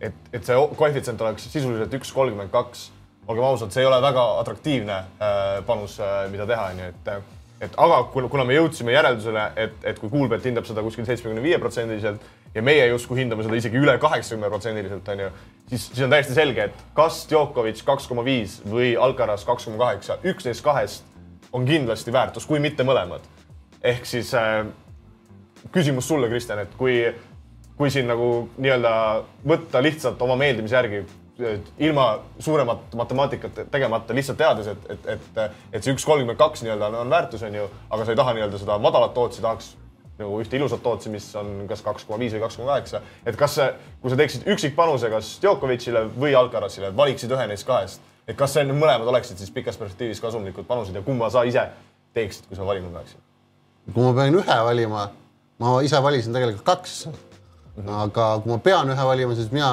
et, et see koefitsient oleks sisuliselt üks kolmkümmend kaks, olgem ausad, see ei ole väga atraktiivne äh, panus äh,, mida teha, onju, et et aga kuna, me jõudsime järeldusele, et, et kui Kuulbet hindab seda kuskil seitsmekümne viie protsendiliselt ja meie justkui hindame seda isegi üle kaheksakümne protsendiliselt, onju, siis, siis on täiesti selge, et kas Djokovic kaks koma viis või Alcaraz kaks koma kaheksa, üks neist kahest on kindlasti väärtus, kui mitte mõlemad. ehk siis äh, küsimus sulle, Kristjan, et kui, kui siin nagu nii-öelda võtta lihtsalt oma meeldimise järgi, ilma suuremat matemaatikat tegemata, lihtsalt teades, et, et, et, et see üks kolmkümmend kaks nii-öelda on, väärtus, on ju, aga sa ei taha nii-öelda seda madalat tootsi, tahaks nagu ühte ilusat tootsi, mis on kas kaks koma viis või kaks koma kaheksa, et kas kui sa teeksid üksikpanuse kas Djokovicile või Alcarazile, valiksid ühe neist kahest, et kas see mõlemad oleksid siis pikas perspektiivis kasumlikud panused ja kumma sa ise teeksid, kui sa valima peaksid? kui ma pean ühe valima, ma ise valisin tegelikult kaks. aga kui ma pean ühe valima, siis mina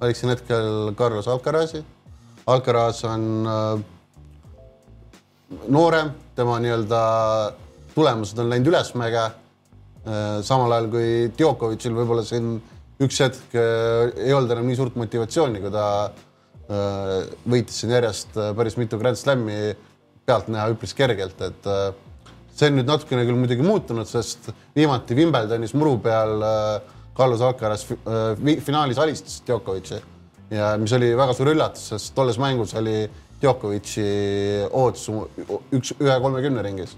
valiksin hetkel Carlos Alcarazi. Alcaraz on äh, noorem, tema nii-öelda tulemused on läinud ülesmäge. samal ajal kui Djokovicil võib-olla siin üks hetk äh, ei olnud enam nii suurt motivatsiooni, kui ta äh, võitis siin järjest äh, päris mitu Grand Slami pealt näha üpris kergelt, et äh, see on nüüd natukene küll muidugi muutunud, sest viimati Wimbledonis muru peal äh, Carlos Alcaraz äh, finaalis alistas Djokovic'i ja mis oli väga suur üllatus, sest tolles mängus oli Djokovic'i ootus üks, ühe kolmekümne ringis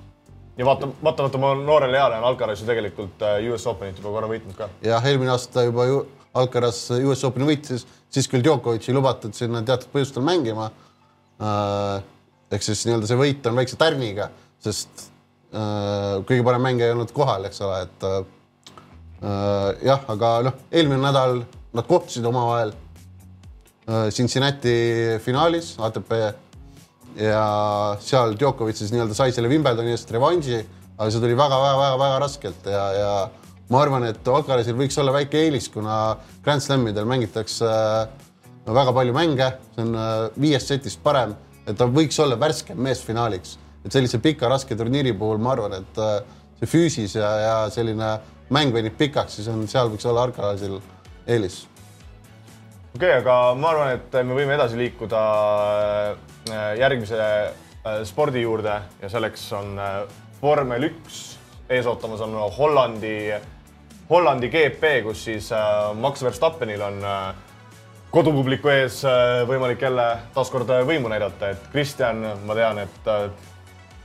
ja vaata, vaatamata oma noorele eale on Alcaraz ju tegelikult äh, US Openit juba korra võitnud ka. jah, eelmine aasta juba ju Alcaraz US Openi võitis, siis küll Djokovic ei lubatud sinna teatud põhjustel mängima äh,. ehk siis nii-öelda see võit on väikse tärniga, sest äh, kõige parem mängija ei olnud kohal, eks ole, et äh, jah, aga noh, eelmine nädal nad kohtusid omavahel Cincinnati finaalis ATP ja seal Djokovic siis nii-öelda sai selle Wimbledoni eest revanši, aga see tuli väga-väga-väga-väga raskelt ja, ja ma arvan, et Alcarazil võiks olla väike eelis, kuna Grand Slamidel mängitakse no, väga palju mänge, see on äh, viiest setist parem, et ta võiks olla värskem mees finaaliks. et sellise pika raske turniiri puhul ma arvan, et äh, see füüsis ja, ja selline mäng venib pikaks, siis on, seal võiks olla Alcarazil eelis okei okay,, aga ma arvan, et me võime edasi liikuda äh, järgmise äh, spordi juurde ja selleks on äh, vormel üks. ees ootamas on Hollandi, Hollandi GP, kus siis Max Verstappenil on kodupubliku ees võimalik jälle taaskord võimu näidata, et Kristjan, ma tean, et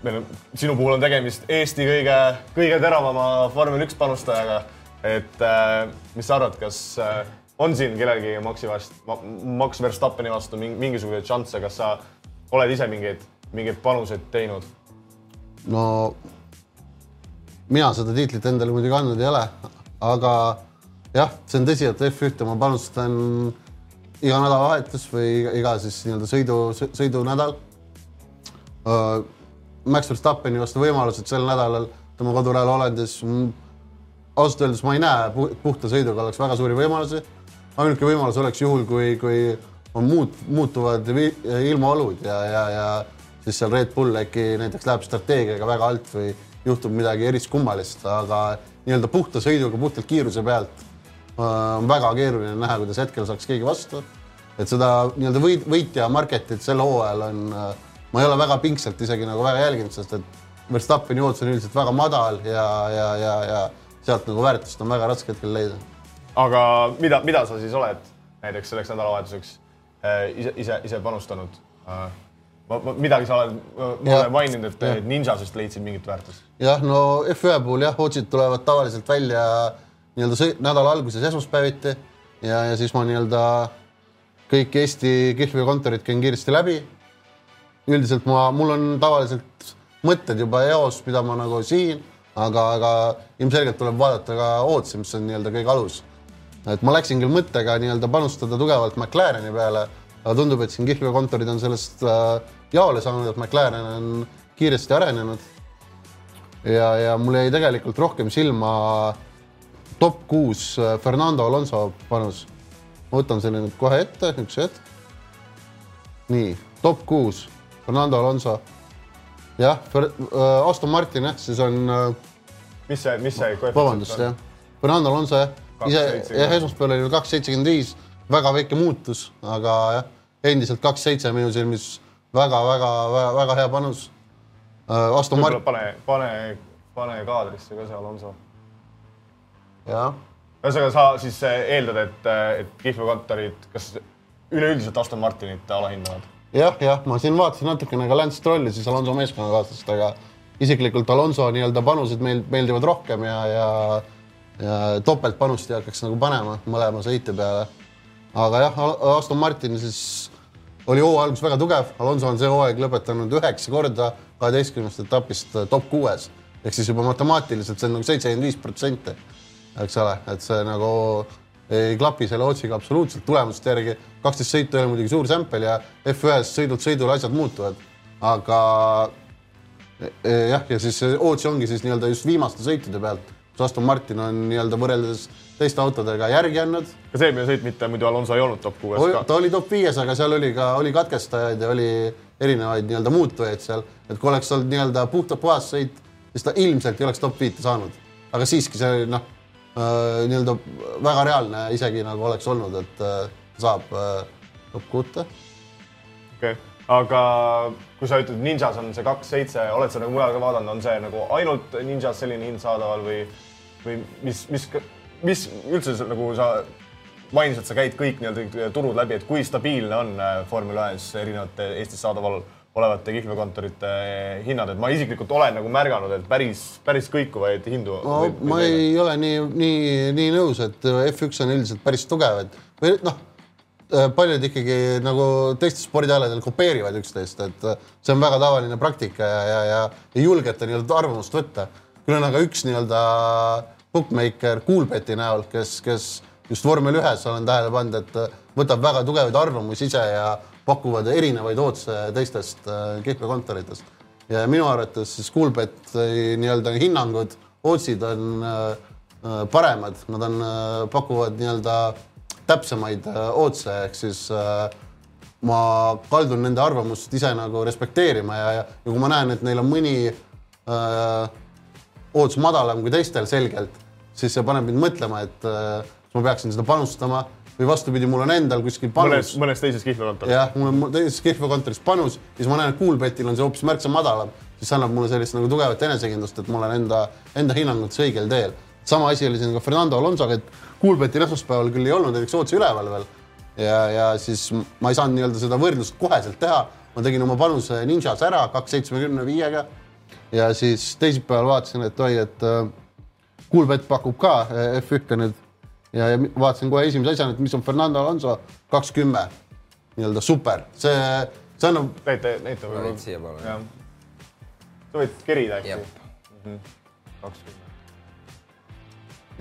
meil on, sinu puhul on tegemist Eesti kõige, kõige teravama vormel üks panustajaga. et mis sa arvad, kas on siin kellelgi Maxi vastu, Max Verstappeni vastu mingisuguseid šansse, kas sa oled ise mingeid, mingeid panuseid teinud? no mina seda tiitlit endale muidugi andnud ei ole, aga jah, see on tõsi, et F1-te ma panustan iga nädalavahetus või iga siis nii-öelda sõidu, sõidunädal uh,. Max Verstappeni vastu võimalused sel nädalal tema kodurajal Hollandis ausalt öeldes ma ei näe puhta sõiduga oleks väga suuri võimalusi ainuke võimalus oleks juhul, kui, kui on muut-, muutuvad ilmaolud ja, ja, ja siis seal Red Bull äkki näiteks läheb strateegiaga väga alt või juhtub midagi eriskummalist, aga nii-öelda puhta sõiduga, puhtalt kiiruse pealt äh, on väga keeruline näha, kuidas hetkel saaks keegi vastu. et seda nii-öelda võit, võitja market'it sel hooajal on, äh, ma ei ole väga pingsalt isegi nagu väga jälginud, sest et Verstappeni ootus on üldiselt väga madal ja, ja, ja, ja sealt nagu väärtust on väga raske hetkel leida aga mida, mida sa siis oled näiteks selleks nädalavahetuseks äh, ise, ise, ise panustanud? Ma, ma, midagi sa oled mulle maininud, et ja. Ninjasest leidsid mingit väärtust. jah, no F1 puhul jah, otsid tulevad tavaliselt välja nii-öelda nädala alguses esmaspäeviti ja, ja siis ma nii-öelda kõik Eesti kihlveokontorid käin kiiresti läbi. üldiselt ma, mul on tavaliselt mõtted juba eos, mida ma nagu siin, aga, aga ilmselgelt tuleb vaadata ka ootsi, mis on nii-öelda kõige alus et ma läksin küll mõttega nii-öelda panustada tugevalt McLareni peale, aga tundub, et siin kihlveokontorid on sellest äh, jaole saanud, et McLaren on kiiresti arenenud. ja, ja mul jäi tegelikult rohkem silma top kuus äh, Fernando Alonso panus. ma võtan selle nüüd kohe ette, üks hetk. nii, top kuus Fernando Alonso. jah, äh, Aston Martin jah, siis on. mis see, mis see? vabandust jah, Fernando Alonso jah ise jah, esmaspäeval oli kaks seitsekümmend viis, väga väike muutus, aga jah, endiselt kaks seitse minu silmis väga-väga-väga hea panus äh,. Aston Martin. pane, pane, pane kaadrisse ka see Alonso. jah. ühesõnaga, sa siis äh, eeldad, et, äh, et kihlveokontorid, kas üleüldiselt Aston Martinit alahindavad? jah, jah, ma siin vaatasin natukene ka Lance Strolli, siis Alonso meeskonnakaaslast, aga isiklikult Alonso nii-öelda panused meil meeldivad rohkem ja, ja ja topeltpanust ei hakkaks nagu panema mõlema sõitja peale. Aga jah, Aston Martin siis oli hooaja algus väga tugev, Alonso on see hooaeg lõpetanud üheksa korda kaheteistkümnest etapist top kuues. Ehk siis juba matemaatiliselt see on nagu seitsekümmend viis protsenti, eks ole, et see nagu ei klapi selle otsiga absoluutselt tulemuste järgi. kaksteist sõitu ei ole muidugi suur sämpel ja F1-s sõidult sõidule asjad muutuvad, aga e, e, jah, ja siis Ootsi ongi siis nii-öelda just viimaste sõitude pealt kus Aston Martin on nii-öelda võrreldes teiste autodega järgi andnud. kas eelmine sõit mitte muidu Alonso ei olnud top kuues ka? ta oli top viies, aga seal oli ka, oli katkestajaid ja oli erinevaid nii-öelda muutujaid seal, et kui oleks olnud nii-öelda puhta puhas sõit, siis ta ilmselt ei oleks top viite saanud. aga siiski see noh, äh, nii-öelda väga reaalne isegi nagu oleks olnud, et äh, saab äh, top kuute. okei okay., aga kui sa ütled Ninjas on see kaks seitse, oled sa nagu mujal ka vaadanud, on see nagu ainult Ninjas selline hind saadaval või, või mis, mis, mis üldse nagu sa mainisid, sa käid kõik nii-öelda turud läbi, et kui stabiilne on äh, Formula ühes erinevate Eestis saadaval olevate kihlveokontorite hinnad, et ma isiklikult olen nagu märganud, et päris, päris kõikuvaid hindu. no ma ei ole nii, nii, nii nõus, et F1 on üldiselt päris tugev, et või noh, paljud ikkagi nagu teistel spordialadel kopeerivad üksteist, et see on väga tavaline praktika ja, ja, ja ei julgeta nii-öelda arvamust võtta. küll on aga üks nii-öelda bookmaker Coolbeti näol, kes, kes just vormel ühes olen tähele pannud, et võtab väga tugevaid arvamusi ise ja pakuvad erinevaid ootse teistest äh, kihlveokontoritest. ja minu arvates siis Coolbeti nii-öelda hinnangud, ootsid on äh, äh, paremad, nad on, pakuvad nii-öelda täpsemaid ootse, ehk siis äh, ma kaldun nende arvamust ise nagu respekteerima ja, ja, kui ma näen, et neil on mõni äh, ootus madalam kui teistel selgelt, siis see paneb mind mõtlema, et äh, ma peaksin seda panustama või vastupidi, mul on endal kuskil panus. mõnes teises kihlveokontoris. jah, mul on teises kihlveokontoris panus ja siis ma näen, et Coolbetil on see hoopis märksa madalam, siis annab mulle sellist nagu tugevat enesekindlust, et ma olen enda, enda hinnangutes õigel teel. sama asi oli siin ka Fernando Alonsoga, et Coolbetil esmaspäeval küll ei olnud näiteks Ootsi üleval veel ja, ja siis ma ei saanud nii-öelda seda võrdlust koheselt teha. ma tegin oma panuse Ninjas ära kaks seitsmekümne viiega ja siis teisipäeval vaatasin, et oi, et äh, Coolbet pakub ka äh, F1-e nüüd ja, ja vaatasin kohe esimese asjana, et mis on Fernando Alonso kaks kümme nii-öelda super, see, see annab näita, näita võib-olla. siia palun. sa võid kerida äkki Jep.. kakskümmend.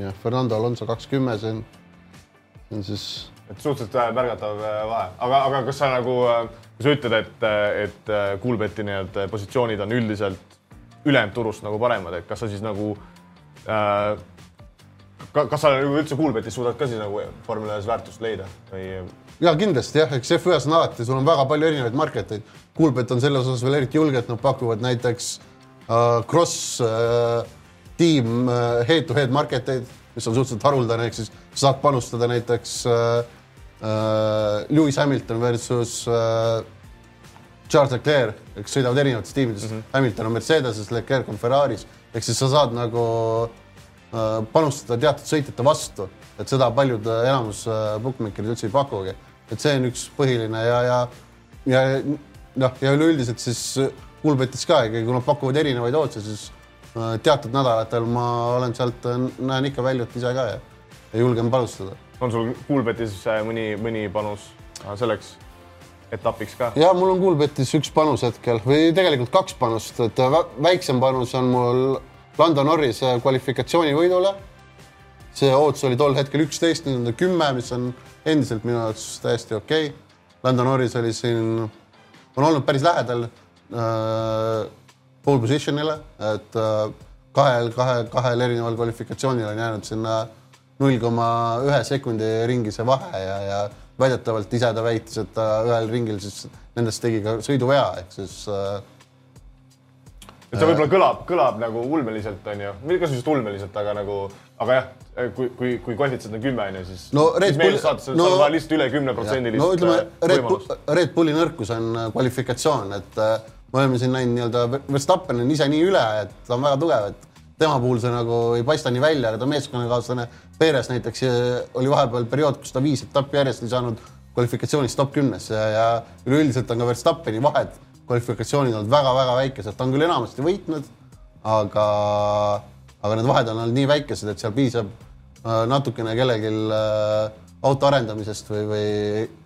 jah, Fernando Alonso kakskümmend, see on, see on siis et suhteliselt äh, märgatav äh, vahe, aga, aga kas sa nagu, kui sa ütled, et, et äh, Coolbeti nii-öelda positsioonid on üldiselt ülejäänud turust nagu paremad, et kas sa siis nagu äh, kas sa nagu üldse Coolbetis suudad ka siis nagu vormel ühes väärtust leida või ja kindlasti jah, eks F1-s on alati, sul on väga palju erinevaid market eid. Coolbet on selles osas veel eriti julge, et nad pakuvad näiteks äh, cross äh, tiim äh, head-to-head market eid, mis on suhteliselt haruldane, ehk siis sa saad panustada näiteks äh, äh, Lewis Hamilton versus äh, Charles Leclerc, eks sõidavad erinevates tiimides mm, -hmm. Hamilton on Mercedeses, Leclerc on Ferraris, ehk siis sa saad nagu äh, panustada teatud sõitjate vastu, et seda paljud äh, enamus äh, bookmaker'id üldse ei pakugi. et see on üks põhiline ja, ja, ja noh, ja üleüldiselt siis Coolbetis ka ikkagi, kui nad pakuvad erinevaid otse, siis äh, teatud nädalatel ma olen sealt, näen ikka väljut ise ka ja, ja julgen panustada. on sul Coolbetis äh, mõni, mõni panus äh, selleks etapiks ka? ja mul on Coolbetis üks panus hetkel või tegelikult kaks panust, et vä- väiksem panus on mul Lando Norris kvalifikatsioonivõidule. see ootus oli tol hetkel üksteist, nüüd on ta kümme, mis on endiselt minu jaoks täiesti okei okay. Lando Norris oli siin, on olnud päris lähedal äh, pole position'ile, et äh, kahel, kahe, kahel erineval kvalifikatsioonil on jäänud sinna null koma ühe sekundi ringi see vahe ja, ja väidetavalt ise ta väitis, et ta ühel ringil siis nendest tegi ka sõiduvea, ehk siis äh, et see võib-olla kõlab, kõlab nagu ulmeliselt, onju, mitte kas just ulmeliselt, aga nagu, aga jah, kui, kui, kui koefitsient on kümme, onju, siis No Red Bull- no- lihtsalt üle kümneprotsendilist no ütleme, Red, Bull. Red Bulli nõrkus on äh, kvalifikatsioon, et äh, me oleme siin näinud nii-öelda Verstappen on ise nii üle, et ta on väga tugev, et tema puhul see nagu ei paista nii välja, aga ta meeskonnakaaslane Perez näiteks oli vahepeal periood, kus ta viis etappi järjest ei saanud kvalifikatsioonis top kümnesse ja, ja üleüldiselt on ka Verstappeni vahed kvalifikatsioonid olnud väga-väga väikesed, ta on küll enamasti võitnud, aga, aga need vahed on olnud nii väikesed, et seal piisab äh, natukene kellelgi äh, auto arendamisest või, või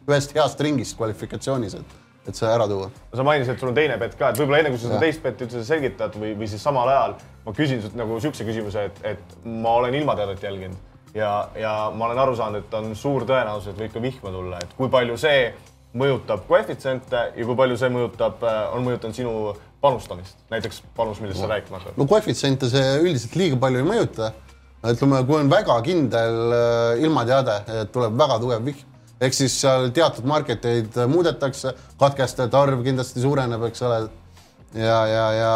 ühest heast ringist kvalifikatsioonis, et, et see ära tuua. sa mainisid, et sul on teine bett ka, et võib-olla enne kui sa seda teist betti üldse selgitad või, või siis samal ajal ma küsin sult nagu siukse küsimuse, et, et ma olen ilmateadet jälginud ja, ja ma olen aru saanud, et on suur tõenäosus, et võib ka vihma tulla, et kui palju see mõjutab koefitsiente ja kui palju see mõjutab, on mõjutanud sinu panustamist, näiteks panus, millest sa rääkima hakkad. no koefitsiente see üldiselt liiga palju ei mõjuta. ütleme, kui on väga kindel äh, ilmateade, et tuleb väga tugev vihm, ehk siis seal teatud market eid muudetakse, katkestajate arv kindlasti suureneb, eks ole. ja, ja, ja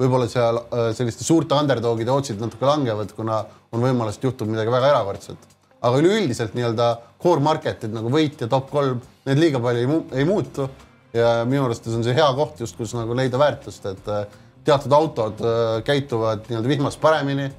võib-olla seal äh, selliste suurte underdogide otsid natuke langevad, kuna on võimalus, et juhtub midagi väga erakordset. aga üleüldiselt nii-öelda core market'id nagu võit ja top kolm, need liiga palju ei, mu ei muutu ja minu arust on see hea koht just, kus nagu leida väärtust, et äh, teatud autod äh, käituvad nii-öelda vihmas paremini.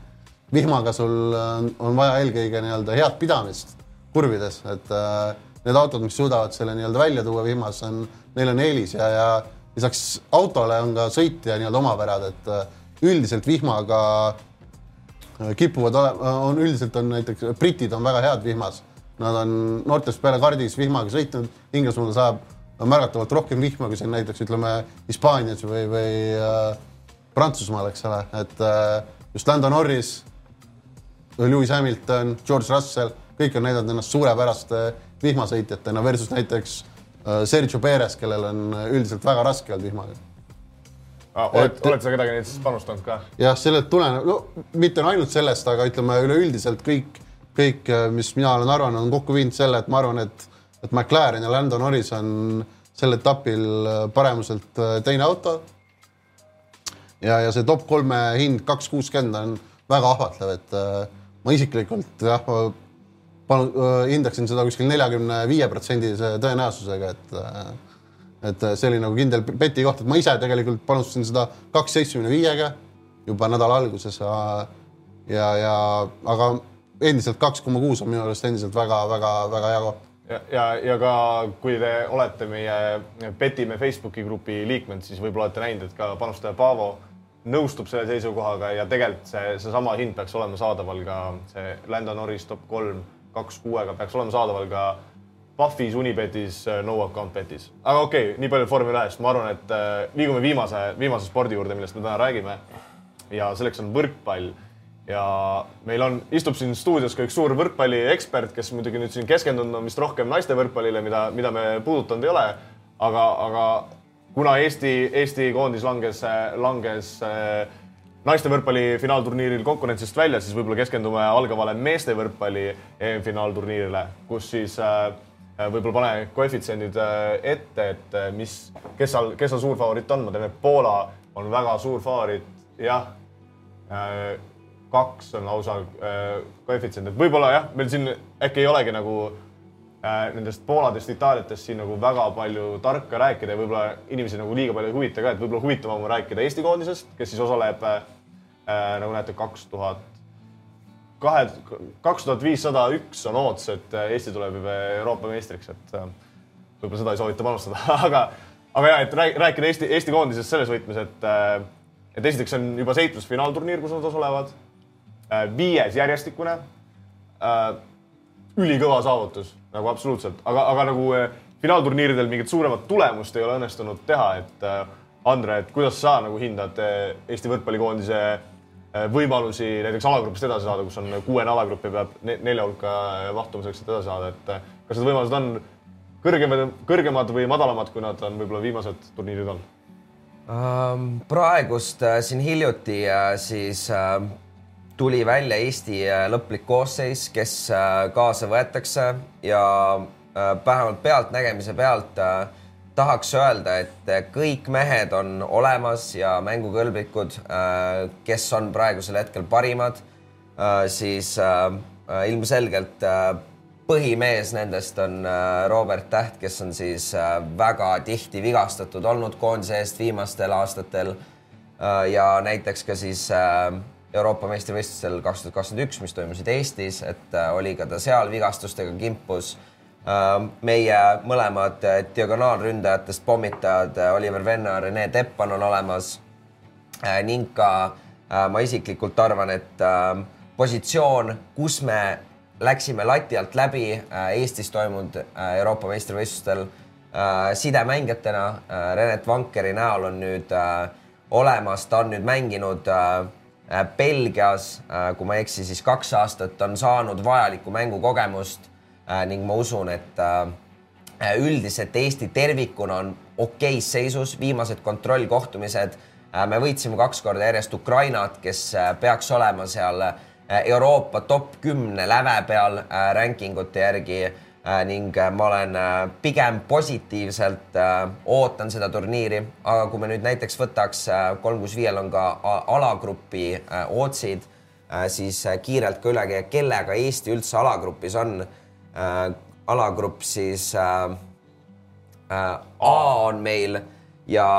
vihmaga sul on vaja eelkõige nii-öelda head pidamist kurvides, et äh, need autod, mis suudavad selle nii-öelda välja tuua vihmas, on, neil on eelis ja, ja lisaks autole on ka sõitja nii-öelda omapärad, et äh, üldiselt vihmaga äh, kipuvad olema, on üldiselt on näiteks britid on väga head vihmas. Nad on noortest peale kardis vihmaga sõitnud, Inglismaal saab märgatavalt rohkem vihma kui siin näiteks ütleme Hispaanias või, või äh, Prantsusmaal, eks ole, et äh, just Lando Norris, Lewis Hamilton, George Russell, kõik on näidanud ennast suurepäraste vihmasõitjatena versus näiteks äh, Sergio Perez, kellel on üldiselt väga raske olnud vihmaga oled Et-, oled sa kedagi neist panustanud ka? jah, sellelt tuleneb, no mitte ainult sellest, aga ütleme üleüldiselt kõik, kõik, mis mina olen arvanud, on kokku viinud selle, et ma arvan, et, et McLaren ja Lando Norris on sel etapil paremuselt äh, teine auto. ja, ja see top kolme hind kaks kuuskümmend on väga ahvatlev, et äh, ma isiklikult jah, panu-, hindaksin seda kuskil neljakümne viie protsendise tõenäosusega, et äh, et see oli nagu kindel beti koht, et ma ise tegelikult panustasin seda kaks seitsmekümne viiega juba nädala alguses ja, ja, ja aga endiselt kaks koma kuus on minu arust endiselt väga-väga-väga hea koht. ja, ja, ja ka kui te olete meie Betime Facebooki grupi liikmed, siis võib-olla olete näinud, et ka panustaja Paavo nõustub selle seisukohaga ja tegelikult see, seesama hind peaks olema saadaval ka see Lando Norris top kolm kaks kuuega peaks olema saadaval ka Pufis, Unibetis, no account betis. aga okei okay,, nii palju Formula ühest, ma arvan, et äh, liigume viimase, viimase spordi juurde, millest me täna räägime. ja selleks on võrkpall ja meil on, istub siin stuudios ka üks suur võrkpalliekspert, kes muidugi nüüd siin keskendunud on vist rohkem naiste võrkpallile, mida, mida me puudutanud ei ole. aga, aga kuna Eesti, Eesti koondis langes, langes äh, naiste võrkpalli finaalturniiril konkurentsist välja, siis võib-olla keskendume algavale meeste võrkpalli EM-finaalturniirile, kus siis äh, võib-olla pane koefitsiendid äh, ette, et äh, mis, kes seal, kes seal suur favoriit on, ma tean, et Poola on väga suur favoriit, jah Äh, kaks on lausa äh, koefitsient, et võib-olla jah, meil siin äkki ei olegi nagu äh, nendest Pooladest, Itaaliatest siin nagu väga palju tarka rääkida ja võib-olla inimesi nagu liiga palju ei huvita ka, et võib-olla huvitavam on rääkida Eesti koondisest, kes siis osaleb äh, äh, nagu näete, kaks tuhat kahe, kaks tuhat viissada üks on ootus, et äh, Eesti tuleb Euroopa meistriks, et äh, võib-olla seda ei soovita panustada, aga, aga ja, et rääk- rääkida Eesti, Eesti koondisest selles võtmes, et äh, et esiteks on juba seitsmes finaalturniir, kus nad osalevad. viies järjestikune. ülikõva saavutus nagu absoluutselt, aga, aga nagu äh, finaalturniiridel mingit suuremat tulemust ei ole õnnestunud teha, et äh, Andre, et kuidas sa nagu hindad äh, Eesti võrkpallikoondise äh, võimalusi näiteks alagrupist edasi saada, kus on kuuene alagrupp ja peab ne nelja hulka äh, mahtumiseks, et edasi saada, et äh, kas need võimalused on kõrgemad, kõrgemad või madalamad, kui nad on võib-olla viimased turniirid olnud? Ähm, praegust äh, siin hiljuti äh, siis äh, tuli välja Eesti äh, lõplik koosseis, kes äh, kaasa võetakse ja äh, vähemalt pealtnägemise pealt äh, tahaks öelda, et äh, kõik mehed on olemas ja mängukõlblikud äh,, kes on praegusel hetkel parimad äh,, siis ilmselgelt põhimees nendest on Robert Täht, kes on siis väga tihti vigastatud olnud koondise eest viimastel aastatel ja näiteks ka siis Euroopa meistrivõistlustel kaks tuhat kakskümmend üks, mis toimusid Eestis, et oli ka ta seal vigastustega kimpus. Meie mõlemad äh, diagonaalründajatest pommitajad äh, Oliver Venno ja Rene Teppan on olemas. Äh, ning ka äh, ma isiklikult arvan, et äh, positsioon, kus me läksime lati alt läbi äh, Eestis toimunud äh, Euroopa meistrivõistlustel äh, sidemängijatena äh, Renet Vankeri näol on nüüd äh, olemas, ta on nüüd mänginud äh, äh, Belgias äh,, kui ma ei eksi, siis kaks aastat on saanud vajalikku mängukogemust. äh, ning ma usun, et äh, Äh, üldiselt Eesti tervikuna on okeis seisus, viimased kontrollkohtumised. me võitsime kaks korda järjest Ukrainat, kes äh, peaks olema seal äh, Euroopa top kümne läve peal äh, rankingute järgi. äh, ning äh, ma olen äh, pigem positiivselt äh, ootan seda turniiri, aga kui me nüüd näiteks võtaks äh, kolm kuus viiel on ka alagrupi äh, otsid äh,, siis äh, kiirelt ka üle kellega Eesti üldse alagrupis on äh,. alagrupp siis äh, äh, A on meil ja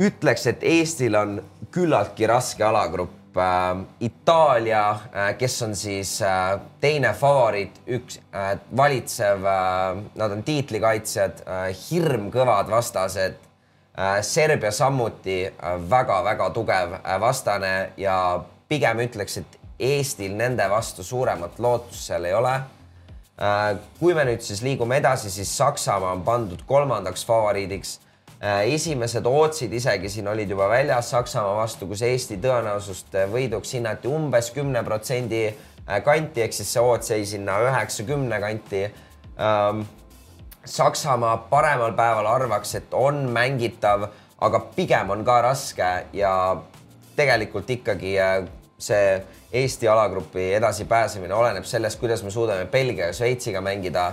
ütleks, et Eestil on küllaltki raske alagrupp. Itaalia, kes on siis äh, teine favoriit, üks äh, valitsev, nad on tiitlikaitsjad, hirmkõvad vastased. Serbia samuti väga-väga tugev äh, vastane ja pigem ütleks, et Eestil nende vastu suuremat lootust seal ei ole kui me nüüd siis liigume edasi, siis Saksamaa on pandud kolmandaks favoriidiks. esimesed otsid isegi siin olid juba väljas Saksamaa vastu, kus Eesti tõenäosust võiduks hinnati umbes kümne protsendi kanti, ehk siis see ots jäi sinna üheksakümne kanti. Saksamaa paremal päeval arvaks, et on mängitav, aga pigem on ka raske ja tegelikult ikkagi see Eesti alagrupi edasipääsemine oleneb sellest, kuidas me suudame Belgia ja Šveitsiga mängida.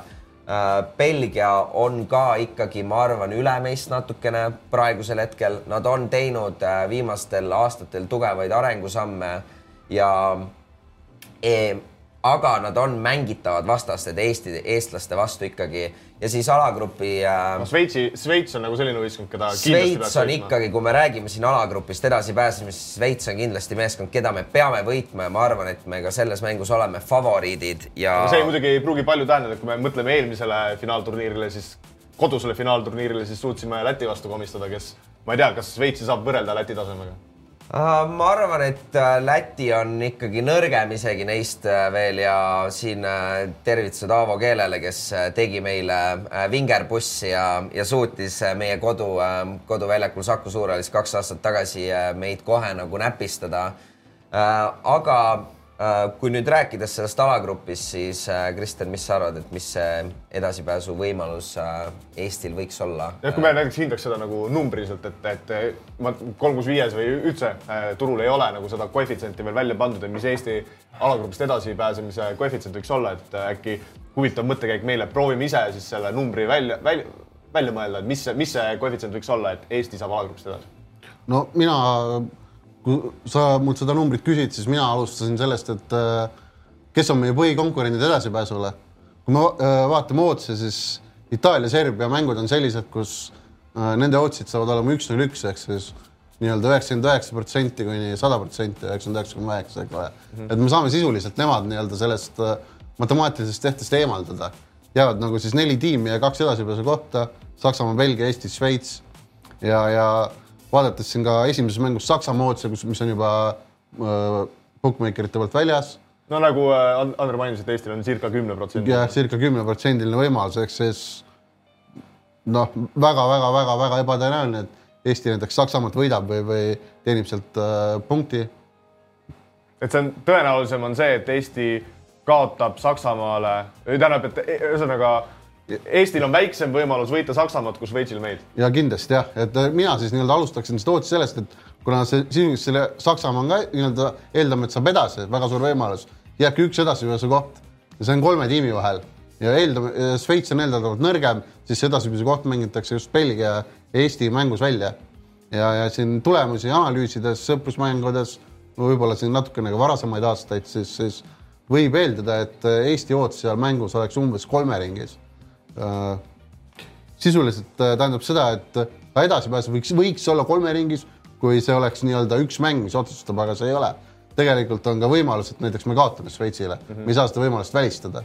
Belgia on ka ikkagi, ma arvan, üle meist natukene praegusel hetkel, nad on teinud viimastel aastatel tugevaid arengusamme ja e, aga nad on mängitavad vastased Eesti, eestlaste vastu ikkagi ja siis alagrupi äh, no Šveitsi, Šveits on nagu selline võistkond, keda Šveits on ikkagi, kui me räägime siin alagrupist edasipääsemisest, Šveits on kindlasti meeskond, keda me peame võitma ja ma arvan, et me ka selles mängus oleme favoriidid ja. see muidugi ei pruugi palju tähendada, kui me mõtleme eelmisele finaalturniirile, siis kodusele finaalturniirile, siis suutsime Läti vastu komistada, kes ma ei tea, kas Šveitsi saab võrrelda Läti tasemega ma arvan, et uh, Läti on ikkagi nõrgem isegi neist uh, veel ja siin tervitused Aavo Keelele, kes tegi meile vingerpussi ja, ja suutis meie kodu, koduväljakul Saku Suurhallis kaks aastat tagasi meid kohe nagu näpistada. aga kui nüüd rääkides sellest alagrupist, siis Kristjan, mis sa arvad, et mis see edasipääsu võimalus Eestil võiks olla? jah, kui me näiteks hindaks seda nagu numbriliselt, et, et ma kolm kuus viies või üldse äh, turul ei ole nagu seda koefitsienti veel välja pandud, et mis Eesti alagrupist edasipääsemise koefitsient võiks olla, et äh, äkki huvitav mõttekäik meile, proovime ise siis selle numbri välja, välja, välja mõelda, et mis mis see koefitsient võiks olla, et Eesti saab alagrupist edasi? no mina, kui sa mult seda numbrit küsid, siis mina alustasin sellest, et äh, kes on meie põhikonkurendid edasipääsule. kui me äh, vaatame otse, siis Itaalia-Serbia mängud on sellised, kus äh, nende otsid saavad olema üks-null üks ehk siis nii-öelda üheksakümmend üheksa protsenti kuni sada protsenti, üheksakümmend üheksa koma üheksa, eks ole. et me saame sisuliselt nemad nii-öelda sellest matemaatilisest tehtest eemaldada. jäävad nagu siis neli tiimi ja kaks edasipääsu kohta, Saksamaa, Belgia, Eesti, Šveits ja, ja vaadates siin ka esimeses mängus Saksamaa otse, kus, mis on juba äh, bookmakerite poolt väljas no nagu äh, Andrei mainis, et Eestil on circa kümne protsendi. jah, circa kümneprotsendiline võimalus, ehk siis noh väga,, väga-väga-väga-väga ebatõenäoline, et Eesti näiteks Saksamaalt võidab või, või teenib sealt äh, punkti. et see on tõenäolisem on see, et Eesti kaotab Saksamaale, tähendab, et ühesõnaga Eestil on väiksem võimalus võita Saksamaad kui Šveitsil meid. ja kindlasti jah, et äh, mina siis nii-öelda alustaksin seda ootust sellest, et kuna see sisuliselt selle Saksamaa on ka nii-öelda eeldame, et saab edasi, väga suur võimalus, jääbki üks edasipääsu koht ja see on kolme tiimi vahel ja eeldame, Šveits on eeldatavalt nõrgem, siis edasipääsu koht mängitakse just Belgia ja Eesti mängus välja. ja, ja siin tulemusi analüüsides, sõprusmängudes, võib-olla siin natukene ka varasemaid aastaid, siis, siis võib eeldada, et Eesti ootus seal mängus oleks umbes kolme ringis äh, sisuliselt äh, tähendab seda, et ka edasipääs võiks, võiks olla kolme ringis, kui see oleks nii-öelda üks mäng, mis otsustab, aga see ei ole. tegelikult on ka võimalus, et näiteks me kaotame Šveitsile mm, -hmm. me ei saa seda võimalust välistada.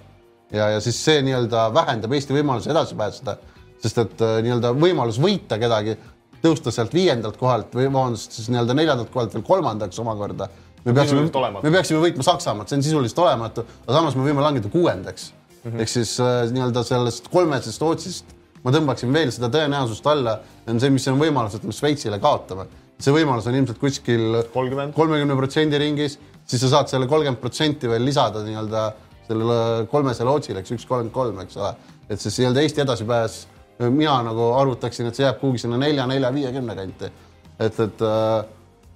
ja, ja siis see nii-öelda vähendab Eesti võimalusi edasi pääseda, sest et äh, nii-öelda võimalus võita kedagi, tõusta sealt viiendalt kohalt või vabandust, siis nii-öelda neljandalt kohalt veel kolmandaks omakorda. me peaksime, me peaksime võitma Saksamaad, see on sisuliselt olematu, aga samas me võime langeda kuuendaks mm -hmm. ehk siis äh, nii-öelda sellest kolmesest Rootsist ma tõmbaksin veel seda tõenäosust alla, on see, mis on võimalus, et me Šveitsile kaotame. see võimalus on ilmselt kuskil kolmekümne protsendi ringis, siis sa saad selle kolmkümmend protsenti veel lisada nii-öelda sellele kolmesele otsile, eks üks kolmkümmend kolm, eks ole. et siis nii-öelda Eesti edasipääs, mina nagu arvutaksin, et see jääb kuhugi sinna nelja, nelja, viiekümne kanti. et, et äh,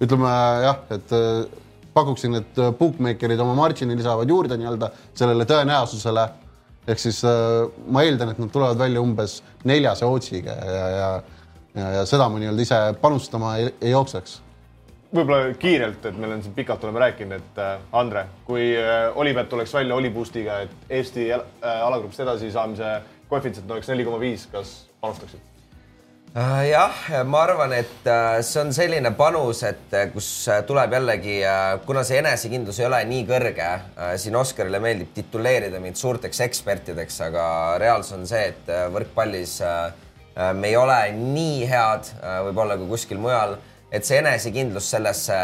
ütleme jah, et äh, pakuksin, et bookmaker'id oma margin'i lisavad juurde nii-öelda sellele tõenäosusele ehk siis äh, ma eeldan, et nad tulevad välja umbes neljase otsiga ja, ja, ja, ja seda ma nii-öelda ise panustama ei, ei jookseks võib-olla kiirelt, et meil on siin pikalt oleme rääkinud, et äh, Andre, kui äh, Olipet tuleks välja Oliboostiga, et Eesti alagrupist edasi saamise koefitsient oleks neli koma viis, kas panustaksid? Äh, jah, ma arvan, et äh, see on selline panus, et äh, kus tuleb jällegi, kuna see enesekindlus ei ole nii kõrge, siin Oskarile meeldib tituleerida mind suurteks ekspertideks, aga reaalsus on see, et võrkpallis me ei ole nii head võib-olla kui kuskil mujal, et see enesekindlus sellesse,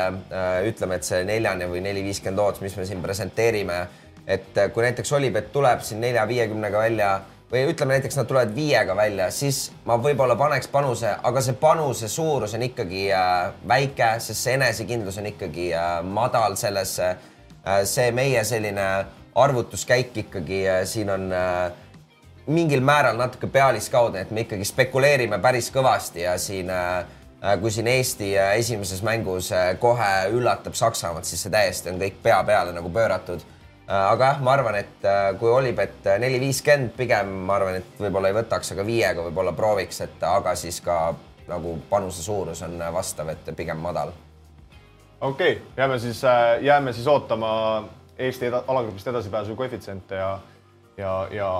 ütleme, et see neljane või neli viiskümmend odds, mis me siin presenteerime, et kui näiteks Olipet tuleb siin nelja viiekümnega välja või ütleme näiteks nad tulevad viiega välja, siis ma võib-olla paneks panuse, aga see panuse suurus on ikkagi äh, väike, sest see enesekindlus on ikkagi äh, madal sellesse äh,. see meie selline arvutuskäik ikkagi siin on mingil määral natuke pealiskaudne, et me ikkagi spekuleerime päris kõvasti ja siin kui siin Eesti esimeses mängus kohe üllatab Saksamaad, siis see täiesti on kõik pea peale nagu pööratud aga jah, ma arvan, et äh, kui Olipet äh, neli viiskümmend, pigem ma arvan, et võib-olla ei võtaks, aga viiega võib-olla prooviks, et aga siis ka nagu panuse suurus on vastav, et pigem madal. okei okay,, jääme siis, jääme siis ootama Eesti eda, alagrupist edasipääsu koefitsiente ja, ja, ja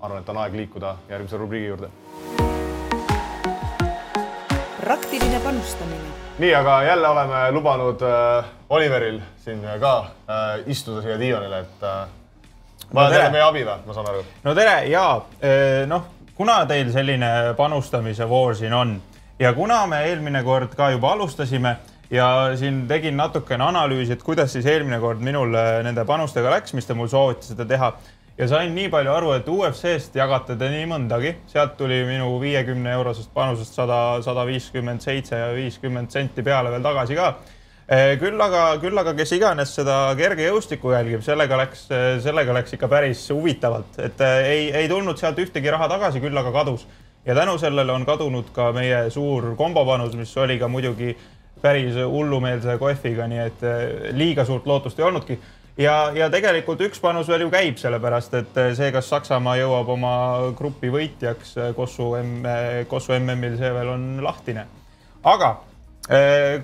arvan, et on aeg liikuda järgmise rubriigi juurde. praktiline panustamine nii, aga jälle oleme lubanud äh, Oliveril siin ka äh, istuda siia diivanile, et äh, vajad no jälle meie abi või, ma saan aru? no tere ja äh, noh, kuna teil selline panustamise voor siin on ja kuna me eelmine kord ka juba alustasime ja siin tegin natukene analüüsi, et kuidas siis eelmine kord minul äh, nende panustega läks, mis te mul soovitasite teha ja sain nii palju aru, et UFC-st jagate te nii mõndagi, sealt tuli minu viiekümne eurosest panusest sada, sada viiskümmend seitse ja viiskümmend senti peale veel tagasi ka. Eh, küll aga, küll aga kes iganes seda kergejõustikku jälgib, sellega läks, sellega läks ikka päris huvitavalt, et eh, ei, ei tulnud sealt ühtegi raha tagasi, küll aga kadus. ja tänu sellele on kadunud ka meie suur kombopanus, mis oli ka muidugi päris hullumeelse kohviga, nii et eh, liiga suurt lootust ei olnudki ja, ja tegelikult üks panus veel ju käib, sellepärast et eh, see, kas Saksamaa jõuab oma grupi võitjaks eh, Kossu M, eh, Kossu MM-il, see veel on lahtine. aga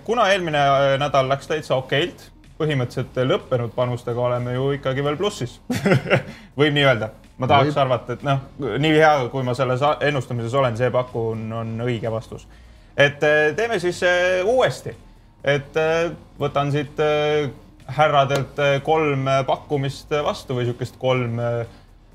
kuna eelmine nädal läks täitsa okeilt, põhimõtteliselt lõppenud panustega oleme ju ikkagi veel plussis võib nii öelda. ma tahaks võib. arvata, et noh, nii hea, kui ma selles ennustamises olen, see paku on, on õige vastus. et teeme siis uuesti, et võtan siit härradelt eh, kolm eh, pakkumist vastu või niisugust kolm eh,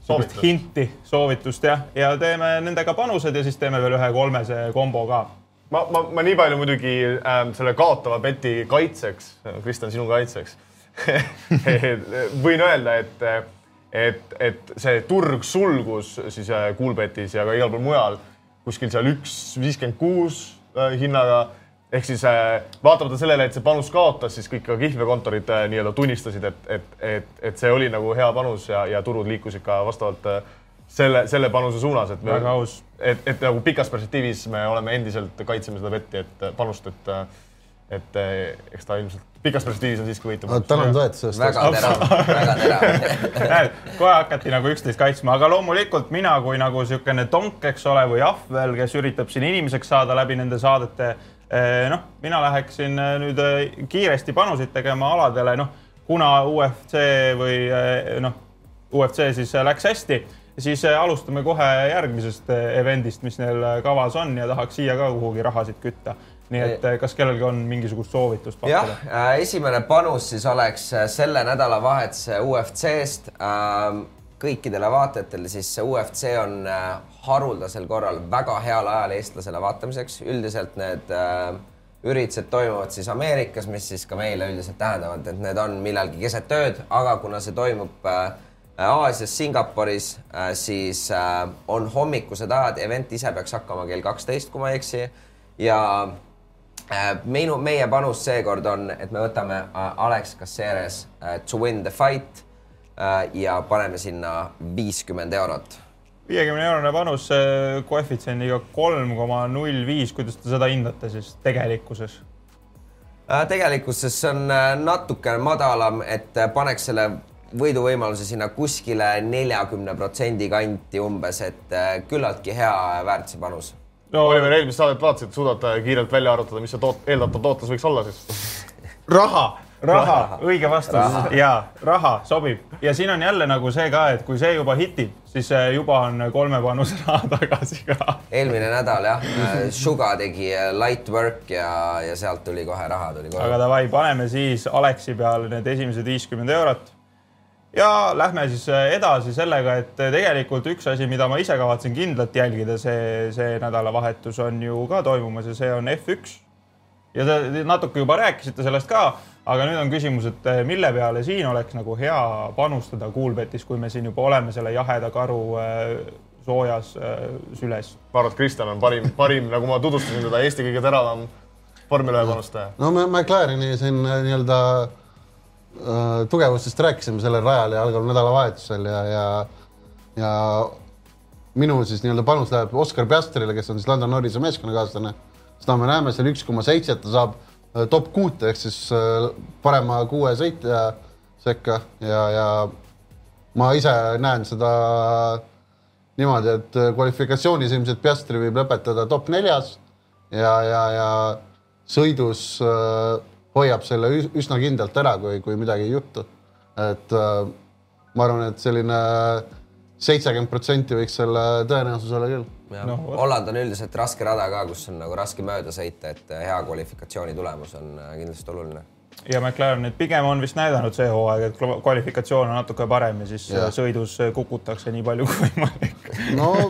soovitust. hinti, soovitust jah, ja teeme nendega panused ja siis teeme veel ühe kolmese kombo ka. ma, ma, ma nii palju muidugi ähm, selle kaotava beti kaitseks, Kristjan, sinu kaitseks võin öelda, et, et, et see turg sulgus siis Coolbetis ja ka igal pool mujal kuskil seal üks viiskümmend kuus hinnaga ehk siis äh, vaatamata sellele, et see panus kaotas, siis kõik ka kihlveokontorid äh, nii-öelda tunnistasid, et, et, et, et see oli nagu hea panus ja, ja turud liikusid ka vastavalt äh, selle, selle panuse suunas, et me, väga aus. et, et nagu pikas perspektiivis me oleme endiselt, kaitseme seda vetti, et panust, et, et eks ta ilmselt pikas perspektiivis on siiski võitu. tänan toetuse eest. väga terav, väga terav kohe hakati nagu üksteist kaitsma, aga loomulikult mina kui nagu niisugune tonk, eks ole, või ahvel, kes üritab siin inimeseks saada läbi nende saadete noh, mina läheksin eh, nüüd eh, kiiresti panuseid tegema aladele, noh, kuna UFC või noh, UFC siis läks hästi, siis alustame kohe järgmisest event'ist, mis neil kavas on ja tahaks siia ka kuhugi rahasid kütta. Nii et kas kellelgi on mingisugust soovitust jah, esimene panus siis oleks selle nädalavahetuse UFC-st ähm, kõikidele vaatajatele, siis UFC on äh, haruldasel korral väga heal ajal eestlasele vaatamiseks. üldiselt need äh, üritused toimuvad siis Ameerikas, mis siis ka meile üldiselt tähendavad, et need on millalgi keset ööd, aga kuna see toimub äh, Aasias, Singapuris siis on hommikused ajad, event ise peaks hakkama kell kaksteist, kui ma ei eksi. ja minu, meie panus seekord on, et me võtame Alex Caceres to win the fight ja paneme sinna viiskümmend eurot. viiekümne eurone panus koefitsiendiga kolm koma null viis, kuidas te seda hindate siis tegelikkuses? Äh, tegelikkuses see on äh, natuke madalam, et paneks selle võiduvõimaluse sinna kuskile neljakümne protsendi kanti umbes, et äh, küllaltki hea väärtuse panus. no Oliver, eelmist saadet vaatasid, suudad äh, kiirelt välja arvutada, mis see toot-, eeldatav tootlus võiks olla siis? raha, raha, õige vastus Raha. ja raha sobib ja siin on jälle nagu see ka, et kui see juba hitib, siis juba on kolme panuse raha tagasi ka. eelmine nädal jah, Suga tegi light work ja, ja sealt tuli kohe raha tuli kohe aga. davai, paneme siis Aleksi peale need esimesed viiskümmend eurot. ja lähme siis edasi sellega, et tegelikult üks asi, mida ma ise kavatsen kindlalt jälgida, see, see nädalavahetus on ju ka toimumas ja see on F1 ja te natuke juba rääkisite sellest ka, aga nüüd on küsimus, et eh, mille peale siin oleks nagu hea panustada Kuulbetis, kui me siin juba oleme selle jaheda karu eh, soojas eh, süles. ma arvan, et Kristjan on parim, parim, nagu ma tutvustasin teda, Eesti kõige teravam vormel ühe panustaja. no me McLareni siin nii-öelda äh, tugevustest rääkisime sellel rajal ja algaval nädalavahetusel ja, ja, ja minu siis nii-öelda panus läheb Oscar Piastrile, kes on siis Lando Norrise meeskonnakaaslane. seda me näeme seal üks koma seitse, et ta saab top kuute ehk siis äh, parema kuue sõitja sekka ja, ja ma ise näen seda niimoodi, et äh, kvalifikatsioonis ilmselt Piastri võib lõpetada top neljas ja, ja, ja sõidus äh, hoiab selle üs- üsna kindlalt ära, kui, kui midagi ei juhtu. et äh, ma arvan, et selline seitsekümmend protsenti võiks selle tõenäosus olla küll. No. Holland on üldiselt raske rada ka, kus on nagu raske mööda sõita, et hea kvalifikatsiooni tulemus on äh, kindlasti oluline. ja McLaren nüüd pigem on vist näidanud see hooaeg, et kvalifikatsioon on natuke parem ja siis ja. sõidus kukutakse nii palju kui võimalik. no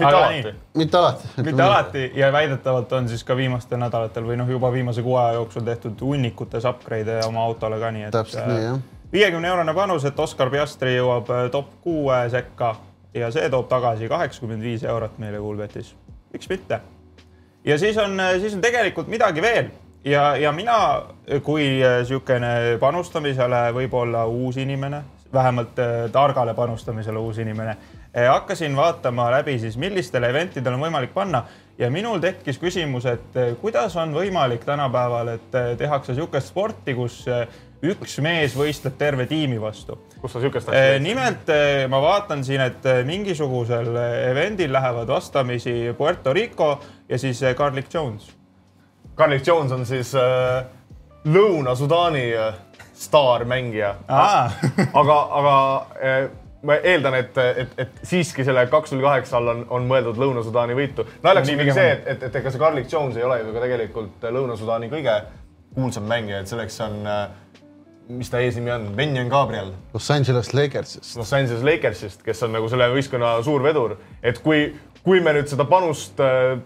mitte alati mitte alati. mitte alati ja väidetavalt on siis ka viimastel nädalatel või noh, juba viimase kuu aja jooksul tehtud hunnikutes upgrade'e oma autole ka nii, et. Täpselt nii, jah. viiekümne eurone panus, et Oscar Piastri jõuab äh, top kuue sekka ja see toob tagasi kaheksakümmend viis eurot meile Kuulbetis. miks mitte? ja siis on, siis on tegelikult midagi veel ja, ja mina kui niisugune panustamisele võib-olla uus inimene, vähemalt äh, targale panustamisele uus inimene, hakkasin vaatama läbi siis, millistele eventidele on võimalik panna ja minul tekkis küsimus, et kuidas on võimalik tänapäeval, et eh, tehakse niisugust sporti, kus üks mees võistleb terve tiimi vastu. Kus sa siukest asja teed? nimelt eh, ma vaatan siin, et eh, mingisugusel event'il lähevad vastamisi Puerto Rico ja siis Garlic Jones. Garlic Jones on siis äh, Lõuna-Sudaani äh, staarmängija. aga, aga äh, ma eeldan, et, et, et siiski selle kaks null kaheksa all on, on mõeldud Lõuna-Sudaani võitu. naljakas on muidugi see, et, et, et ega see Garlic Jones ei ole ju ka tegelikult Lõuna-Sudaani kõige kuulsam mängija, et selleks on, mis ta eesnimi on, Benjamin Gabriel Los Angeles Lakersist. Los Angeles Lakersist, kes on nagu selle võistkonna suur vedur, et kui, kui me nüüd seda panust,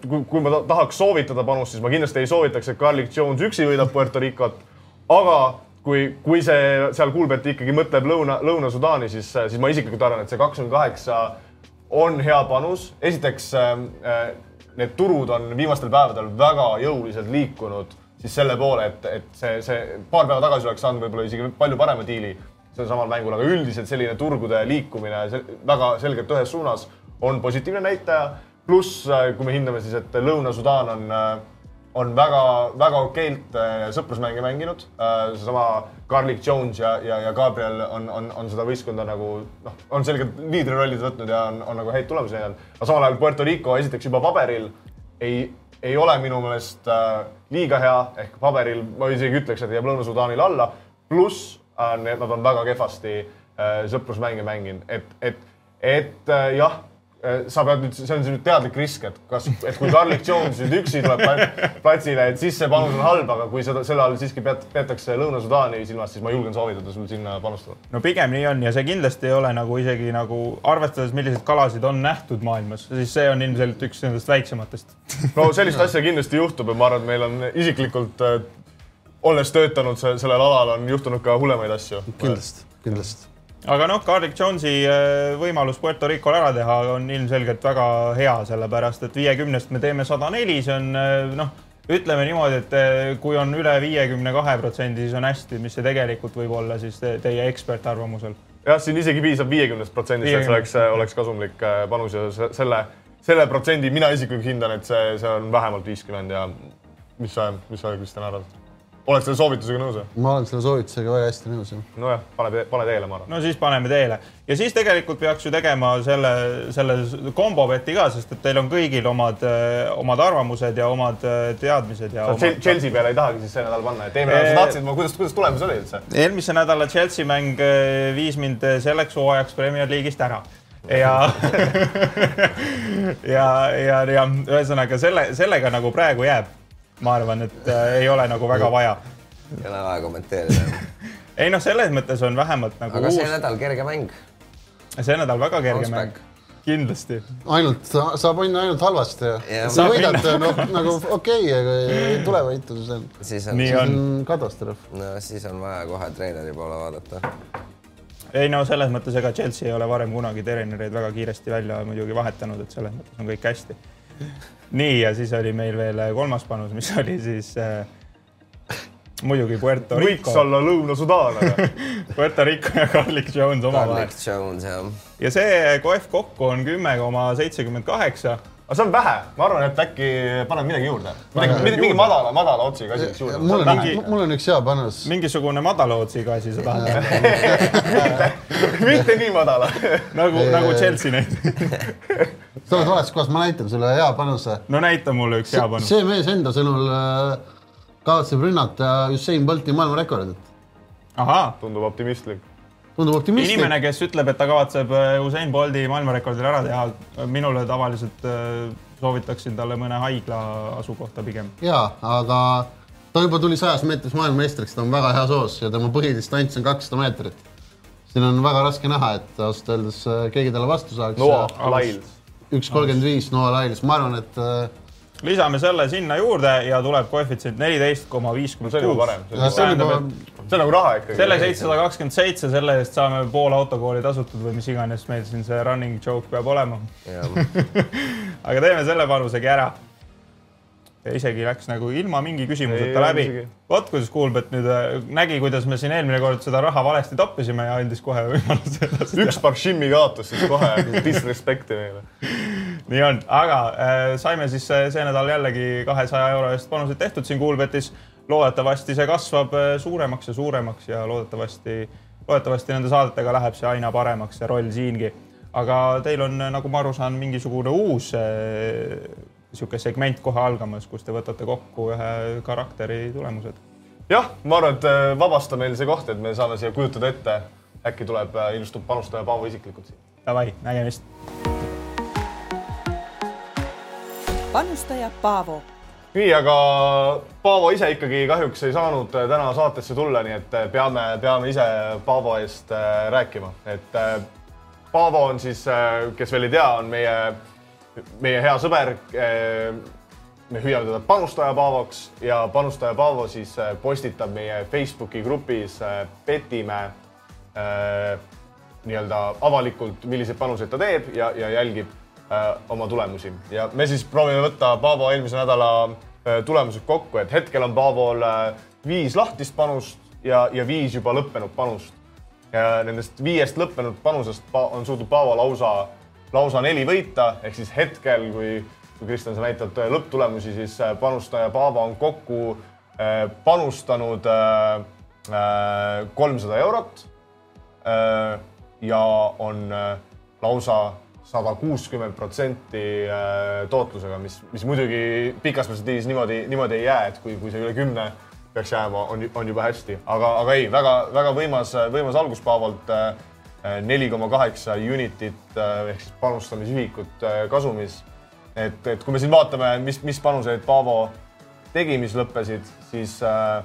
kui, kui ma ta- tahaks soovitada panust, siis ma kindlasti ei soovitaks, et Garlic Jones üksi võidab Puerto Ricot. aga kui, kui see seal Kuulbet ikkagi mõtleb Lõuna, Lõuna-Sudaani, siis, siis ma isiklikult arvan, et see kaks null kaheksa on hea panus. esiteks äh, need turud on viimastel päevadel väga jõuliselt liikunud siis selle poole, et, et see, see paar päeva tagasi oleks saanud võib-olla isegi palju parema diili sellel samal mängul, aga üldiselt selline turgude liikumine väga selgelt ühes suunas on positiivne näitaja. pluss, kui me hindame siis, et Lõuna-Sudaan on, on väga-väga okeilt äh, sõprusmänge mänginud. seesama Garlic Jones ja, ja, ja Gabriel on, on, on seda võistkonda nagu noh, on selgelt liidrirollid võtnud ja on, on nagu häid tulemusi näidanud. aga samal ajal Puerto Rico esiteks juba paberil ei, ei ole minu meelest äh, liiga hea ehk paberil ma isegi ütleks, et jääb Lõuna-Sudaanile alla. pluss äh, nad on väga kehvasti äh, sõprusmänge mänginud, et, et, et jah, sa pead nüüd, see on nüüd teadlik risk, et kas, et kui Garlic Jones nüüd üksi tuleb pla- platsile, et siis see panus on halb, aga kui seda selle all siiski peat- peetakse Lõuna-Sudaani silmas, siis ma julgen soovitada sul sinna panustada. no pigem nii on ja see kindlasti ei ole nagu isegi nagu arvestades, milliseid kalasid on nähtud maailmas, siis see on ilmselt üks nendest väiksematest. no sellist asja kindlasti juhtub ja ma arvan, et meil on isiklikult äh, olles töötanud se- sellel alal, on juhtunud ka hullemaid asju. kindlasti, kindlasti. Aga noh, Garlic Jonesi äh, võimalus Puerto Ricol ära teha on ilmselgelt väga hea, sellepärast et viiekümnest me teeme sada neli, see on äh, noh, ütleme niimoodi, et äh, kui on üle viiekümne kahe protsendi, siis on hästi, mis see tegelikult võib olla siis te, teie ekspertarvamusel jah, siin isegi piisab viiekümnest protsendist, et see oleks, oleks kasumlik panus ja se- selle, selle protsendi mina isiklikult hindan, et see, see on vähemalt viiskümmend ja mis sa, mis sa, Kristjan, arvad? Oled selle soovitusega nõus või? ma olen selle soovitusega väga hästi nõus jah. nojah, pane, pane teele, ma arvan. no siis paneme teele ja siis tegelikult peaks ju tegema selle, selle kombopeti ka, sest et teil on kõigil omad, omad arvamused ja omad äh, teadmised ja. Omad... Chelsea peale ei tahagi siis see nädal panna, et eelmine nädal sa tahtsid, kuidas, kuidas tulemus oli üldse? eelmise nädala Chelsea mäng viis mind selleks hooajaks Premier League'ist ära ja ja, ja, ja ühesõnaga selle, sellega nagu praegu jääb ma arvan, et äh, ei ole nagu väga vaja. ei ole vaja kommenteerida ei noh, selles mõttes on vähemalt nagu aga uus... see nädal kerge mäng. see nädal väga kerge Ausback. mäng, kindlasti. ainult, saab minna ainult halvasti ja. sa võidad noh, nagu okei okay,, aga ei tule võitu, siis on, siis on, siis on katastroof. no siis on vaja kohe treeneri poole vaadata ei no selles mõttes, ega Chelsea ei ole varem kunagi treenereid väga kiiresti välja muidugi vahetanud, et selles mõttes on kõik hästi nii, ja siis oli meil veel äh, kolmas panus, mis oli siis äh, muidugi Puerto Rico. võiks olla Lõuna-Sudaan, aga Puerto Rico ja Carlik Jones omavahel. Carlik Jones, jah. ja see kohv kokku on kümme koma seitsekümmend kaheksa aga see on vähe, ma arvan, et äkki paned midagi juurde. midagi, mingi, mingi madala, madala otsiga asi juurde. mul on, mingi, mul on üks hea panus. mingisugune madala otsiga asi, sa tahad mitte nii madala nagu, nagu Chelsea näiteks sa oled vales kohas, ma näitan sulle hea panuse. no näita mulle üks hea panus. see mees enda sõnul äh, kavatseb rünnata Usain Bolti maailmarekordit. tundub optimistlik tundub optimistlik. inimene, kes ütleb, et ta kavatseb äh, Usain Bolti maailmarekordil ära teha, minule tavaliselt äh, soovitaksin talle mõne haigla asukohta pigem. ja, aga ta juba tuli sajas meetris maailmameistriks, ta on väga hea soos ja tema põhidistants on kakssada meetrit. siin on väga raske näha, et ausalt öeldes äh, keegi talle vastu saaks. Noah Lyles. üks kolmkümmend viis Noah Lyles, ma arvan, et lisame selle sinna juurde ja tuleb koefitsient neliteist koma viiskümmend kuus. See on nagu raha ikkagi. selle seitsesada kakskümmend seitse, selle eest saame pool autokooli tasutud või mis iganes meil siin see running joke peab olema. aga teeme selle panusegi ära ja isegi läks nagu ilma mingi küsimuseta ei, läbi. vot kuidas Kuulbet nüüd äh, nägi, kuidas me siin eelmine kord seda raha valesti toppisime ja andis kohe võimaluse edasi üks Barshimi kaotus siis kohe disrespekti meile. nii on, aga äh, saime siis see, nädal jällegi kahesaja euro eest panuseid tehtud siin Kuulbetis. Loodetavasti see kasvab äh, suuremaks ja suuremaks ja loodetavasti, loodetavasti nende saadetega läheb see aina paremaks, see roll siingi. aga teil on, nagu ma aru saan, mingisugune uus äh, niisugune segment kohe algamas, kus te võtate kokku ühe karakteri tulemused. jah, ma arvan, et äh, vabasta meil see koht, et me saame siia kujutada ette, äkki tuleb, äh, ilmestub panustaja Paavo isiklikult siia. Davai, nägemist. panustaja Paavo nii, aga Paavo ise ikkagi kahjuks ei saanud äh, täna saatesse tulla, nii et peame, peame ise Paavo eest rääkima, et Paavo on siis, kes veel ei tea, on meie meie hea sõber. Me hüüame teda panustaja Paavoks ja panustaja Paavo siis postitab meie Facebooki grupis Petime nii-öelda avalikult, milliseid panuseid ta teeb ja, ja jälgib oma tulemusi ja me siis proovime võtta Paavo eelmise nädala tulemused kokku, et hetkel on Paavol viis lahtist panust ja, ja viis juba lõppenud panust. Nendest viiest lõppenud panusest on suutnud Paavo lausa lausa neli võita, ehk siis hetkel, kui, kui Kristjan, sa näitad äh, lõpptulemusi, siis äh, panustaja Paavo on kokku äh, panustanud kolmsada eurot. ja on lausa sada kuuskümmend protsenti tootlusega, mis, mis muidugi pikas perspektiivis niimoodi, niimoodi ei jää, et kui, kui see üle kümne peaks jääma, on, on juba hästi, aga, aga ei väga,, väga-väga võimas, võimas algus Paavolt neli koma kaheksa unitit äh, ehk siis panustamisühikut äh, kasumis. et, et kui me siin vaatame, mis, mis panuseid Paavo tegi, mis lõppesid, siis äh,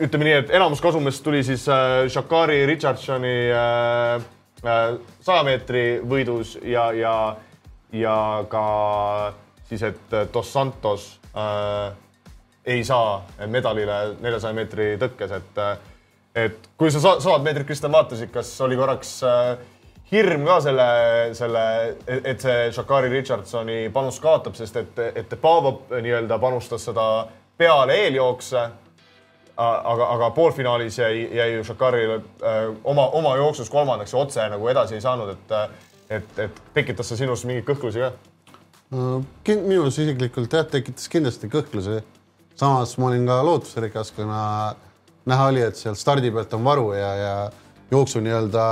ütleme nii, et enamus kasumist tuli siis äh, Shakari Richardsoni saja meetri võidus ja, ja, ja ka siis, et Dos Santos äh, ei saa medalile neljasaja meetri tõkkes, et äh, et kui sa sajad meetrit, Kristjan, vaatasid, kas oli korraks äh, hirm ka selle, selle, et see Shakari Richardsoni panus kaotab, sest et, et Paavo nii-öelda panustas seda peale eeljookse. Aga, aga poolfinaalis jäi, jäi ju Shakarile äh, oma, oma jooksus kolmandaks ja otse nagu edasi ei saanud, et, et, et tekitas see sinus mingeid kõhklusi ka? minus isiklikult jah, tekitas kindlasti kõhklusi samas ma olin ka lootusrikas, kuna näha oli, et seal stardi pealt on varu ja, ja jooksu nii-öelda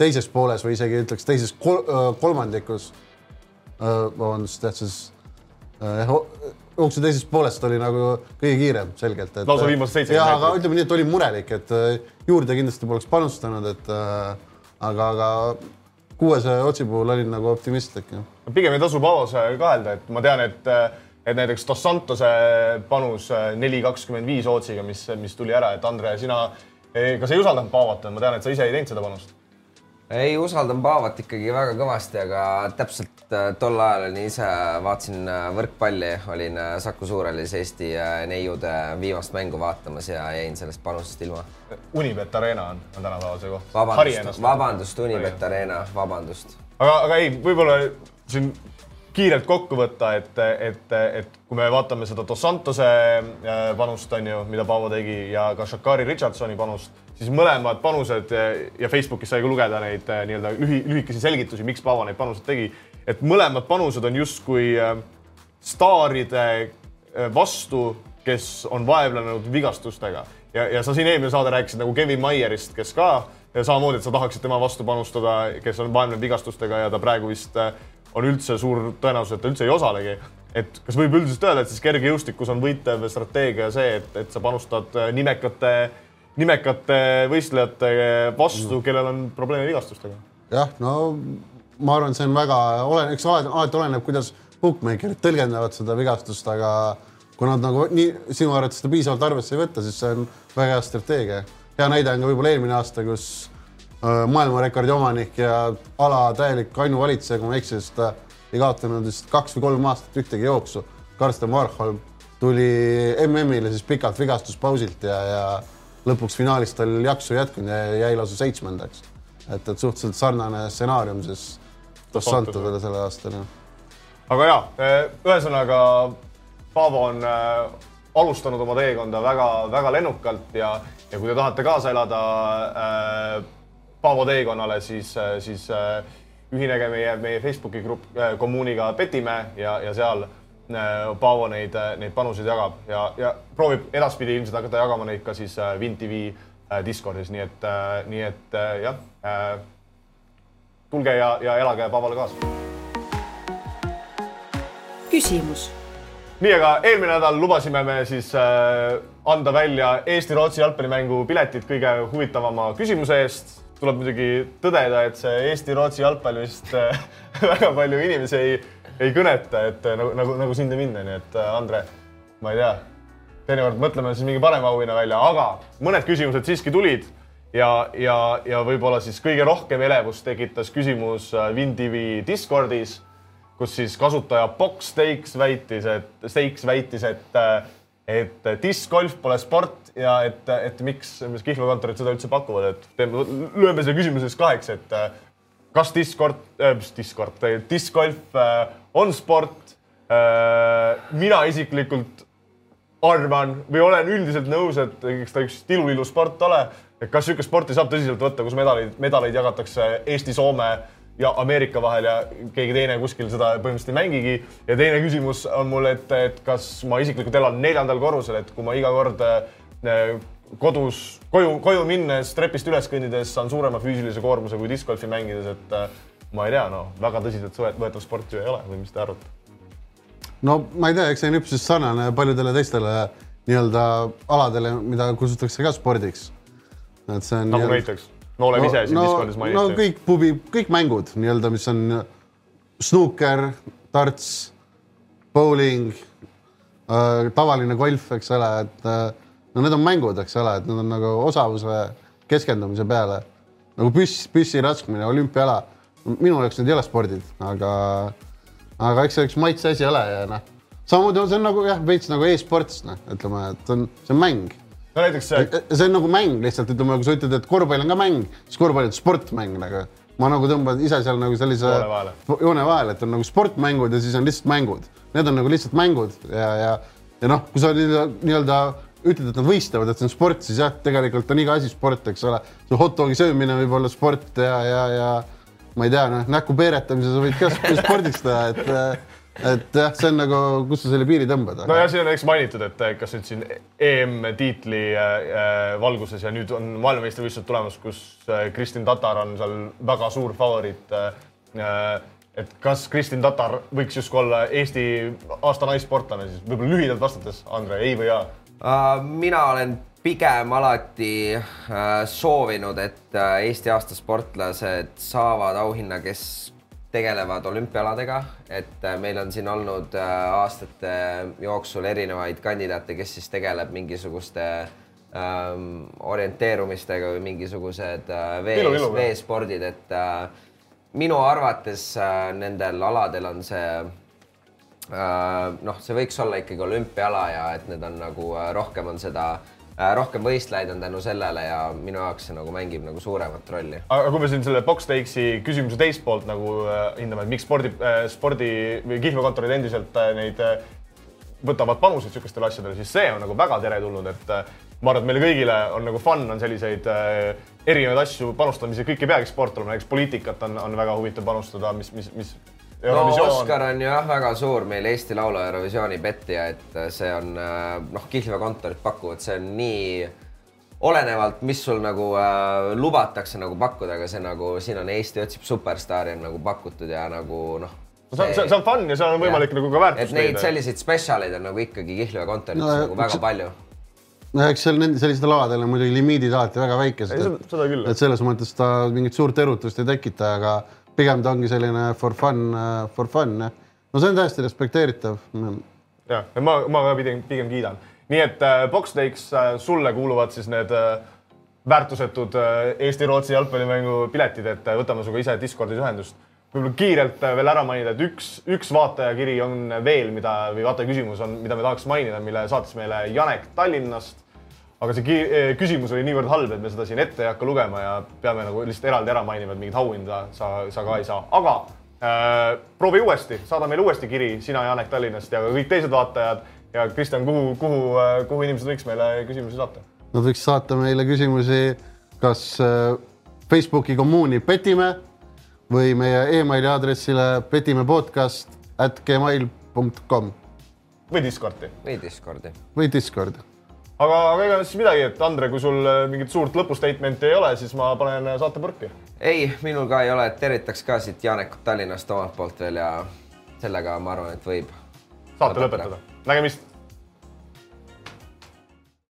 teises pooles või isegi ütleks teises kol kolmandikus. vabandust, jah, siis jah, jooksu teisest poolest oli nagu kõige kiirem selgelt. lausa viimased seitse ja, aga ütleme nii, et oli murelik, et juurde kindlasti poleks panustanud, et aga, aga kuuese otsi puhul olin nagu optimistlik. pigem ei tasu Paavos kahelda, et ma tean, et, et näiteks Dos Santose panus neli kakskümmend viis ootsiga, mis, mis tuli ära, et Andre, sina kas ei usaldanud Paavot, ma tean, et sa ise ei teinud seda panust ei, usaldan Paavat ikkagi väga kõvasti, aga täpselt äh, tol ajal olin ise, vaatasin äh, võrkpalli, olin äh, Saku Suurhallis Eesti neiude viimast mängu vaatamas ja jäin sellest panusest ilma. Unibet Arena on, on tänapäeval see koht. vabandust, vabandust, Unibet Arena, vabandust. aga, aga ei, võib-olla siin kiirelt kokku võtta, et, et, et kui me vaatame seda Dos Santose panust, on ju, mida Paavo tegi ja ka Shakari Richardsoni panust siis mõlemad panused ja Facebookis sai ka lugeda neid äh, nii-öelda lühi, lühikesi selgitusi, miks Paavo neid panuseid tegi, et mõlemad panused on justkui äh, staaride äh, vastu, kes on vaevlenud vigastustega. Ja, ja sa siin eelmine saade rääkisid nagu Kevin Maierist, kes ka samamoodi, et sa tahaksid tema vastu panustada, kes on vaevlenud vigastustega ja ta praegu vist on üldse suur tõenäosus, et ta üldse ei osalegi. et kas võib üldiselt öelda, et siis kergejõustikus on võitev strateegia see, et, et sa panustad nimekate nimekate võistlejate vastu, mm. kellel on probleeme vigastustega. jah, no ma arvan, see on väga olen, eks alati, alati oleneb, kuidas bookmaker'id tõlgendavad seda vigastust, aga kui nad nagu nii sinu arvates seda piisavalt arvesse ei võta, siis see on väga hea strateegia. hea näide on ka võib-olla eelmine aasta, kus äh, maailmarekordi omanik ja ala täielik ainuvalitseja, kui ma ei eksi, siis ta ei kaotanud vist kaks või kolm aastat ühtegi jooksu. Karsten Warhol tuli MM-ile siis pikalt vigastuspausilt ja, ja lõpuks finaalis tal jaksu ei jätkunud ja jäi lausa seitsmendaks. et, et suhteliselt sarnane stsenaarium siis Dos Santodele sellel aastal. aga ja, eh, ühesõnaga Paavo on äh, alustanud oma teekonda väga-väga lennukalt ja, ja kui te tahate kaasa elada äh, Paavo teekonnale, siis äh,, siis äh, ühinege meie, meie Facebooki grupp äh, kommuuniga Petimäe ja, ja seal Äh, Paavo neid, äh, neid panuseid jagab ja, ja proovib edaspidi ilmselt hakata jagama neid ka siis äh, WinTV Discordis, nii et, nii et jah, tulge ja, ja elage Paavole kaasa. küsimus. nii, aga eelmine nädal lubasime me siis anda välja Eesti-Rootsi jalgpallimängu piletid kõige huvitavama küsimuse eest. Tuleb muidugi tõdeda, et see Eesti-Rootsi jalgpall vist väga palju inimesi ei ei kõneta, et äh, nagu, nagu, nagu sind ja mind onju, et äh, Andre, ma ei tea, teinekord mõtleme siis mingi parema auhinna välja, aga mõned küsimused siiski tulid ja, ja, ja võib-olla siis kõige rohkem elevust tekitas küsimus äh, Discordis, kus siis kasutaja Box Stakes väitis, et, Stakes väitis, et, et discgolf pole sport ja et, et miks, miks Kihla kontorid seda üldse pakuvad, et teeme, lööme selle küsimuse siis kaheks, et kas Discord äh,, mis Discord, discgolf äh, on sport äh,. mina isiklikult arvan või olen üldiselt nõus, et eks ta üks tilulilu sport ole. et kas niisugust sporti saab tõsiselt võtta, kus medaleid, medaleid jagatakse Eesti, Soome ja Ameerika vahel ja keegi teine kuskil seda põhimõtteliselt ei mängigi. ja teine küsimus on mul, et, et kas ma isiklikult elan neljandal korrusel, et kui ma iga kord äh, kodus koju, koju minnes trepist üles kõndides saan suurema füüsilise koormuse kui discgolfi mängides, et äh, ma ei tea, no väga tõsiselt võetav sport ju ei ole või mis te arvate? no ma ei tea, eks see on üpris sarnane paljudele teistele nii-öelda aladele, mida kutsutakse ka spordiks. et see on. nagu näiteks? Me oleme no, ise siin no, Discordis mainitud. no kõik pubi, kõik mängud nii-öelda, mis on snuuker, tarts, bowling äh,, tavaline golf, eks ole, et äh, no need on mängud, eks ole, et need on nagu osavuse keskendumise peale nagu püss, püssi raskmine, olümpiaala. minu jaoks need ei ole spordid, aga, aga eks see üks maitse asi ole ja noh, samamoodi on see on nagu jah, veits nagu e-sports, noh, ütleme, et on, see on mäng. No näiteks see. see on nagu mäng lihtsalt, ütleme, kui sa ütled, et korvpall on ka mäng, siis korvpall on sportmäng nagu. ma nagu tõmban ise seal nagu sellise joone vahele, et on nagu sportmängud ja siis on lihtsalt mängud. Need on nagu lihtsalt mängud ja, ja, ja noh, kui sa nii-öelda nii ütled, et nad võistlevad, et see on sport, siis jah, tegelikult on iga asi sport, eks ole. see hot dogi söömine võib olla sport ja, ja, ja ma ei tea, noh, näkku peeretamise sa võid ka spordiks teha, et et jah, see on nagu, kus sa selle piiri tõmbad. no ja siin on eks mainitud, et eh, kas nüüd siin EM-tiitli äh, valguses ja nüüd on maailmameistrivõistlused tulemas, kus Kristin Tatar on seal väga suur favoriit äh,. et kas Kristin Tatar võiks justkui olla Eesti aasta naissportlane siis võib-olla lühidalt vastates, Andre, ei või jaa? Uh, mina olen pigem alati soovinud, et Eesti aasta sportlased saavad auhinna, kes tegelevad olümpialadega, et uh, meil on siin olnud uh, aastate jooksul erinevaid kandidaate, kes siis tegeleb mingisuguste um, orienteerumistega või mingisugused vee Ilu, ilu,, jah. veespordid, et uh, minu arvates uh, nendel aladel on see Äh, noh, see võiks olla ikkagi olümpiaala ja et need on nagu äh, rohkem on seda, rohkem võistlejaid on tänu sellele ja minu jaoks see nagu mängib nagu suuremat rolli. aga kui me siin selle Box Takesi küsimuse teist poolt nagu äh, hindame, et miks spordi äh,, spordi või kihlveokontorid endiselt äh, neid äh, võtavad panuseid niisugustele asjadele, siis see on nagu väga teretulnud, et äh, ma arvan, et meile kõigile on nagu fun on selliseid äh, erinevaid asju panustada, mis kõik ei peagi sport olema, näiteks poliitikat on, on väga huvitav panustada, mis, mis, mis. No Oskar on ju jah, väga suur meil Eesti Laulu Eurovisiooni petja, et see on äh, noh, kihlveokontorid pakuvad, see on nii olenevalt, mis sul nagu äh, lubatakse nagu pakkuda, aga see nagu siin on Eesti otsib superstaari on nagu pakutud ja nagu noh. see on, see on fun ja seal on võimalik nagu ka et väärtust neid leida. selliseid spetsialeid on nagu ikkagi kihlveokontorites No, no, nagu väga palju no eks seal nende sellistel aladel on muidugi limiidid alati väga väikesed et selles mõttes ta mingit suurt erutust ei tekita, aga pigem ta ongi selline for fun, for fun jah. no see on täiesti respekteeritav. jah, ma, ma ka pigem, pigem kiidan. nii et äh, Box Takes äh, sulle kuuluvad siis need äh, väärtusetud äh, Eesti-Rootsi jalgpallimängu piletid, et äh, võtame sinuga ise Discordis ühendust. võib-olla kiirelt äh, veel ära mainida, et üks, üks vaatajakiri on veel, mida või vaatajaküsimus on, mida me tahaks mainida, mille saatis meile Janek Tallinnast. Aga see eh, küsimus oli niivõrd halb, et me seda siin ette ei hakka lugema ja peame nagu lihtsalt eraldi ära mainima, et mingit auhinda sa, sa ka ei saa, aga äh, proovi uuesti, saada meile uuesti kiri, sina, Janek Tallinnast ja kõik teised vaatajad ja Kristjan, kuhu, kuhu, kuhu inimesed võiks meile küsimusi saata? Nad võiks saata meile küsimusi kas äh, Facebooki kommuuni petime või meie emaili aadressile petimepodcast at gmail.com või Discordi. või Discordi. või Discord. aga, aga ega siis midagi, et Andre, kui sul äh, mingit suurt lõpustatement'i ei ole, siis ma panen äh, saate põrki. ei, minul ka ei ole, tervitaks ka siit Janekut Tallinnast omalt poolt veel ja sellega ma arvan, et võib. saate lõpetada. nägemist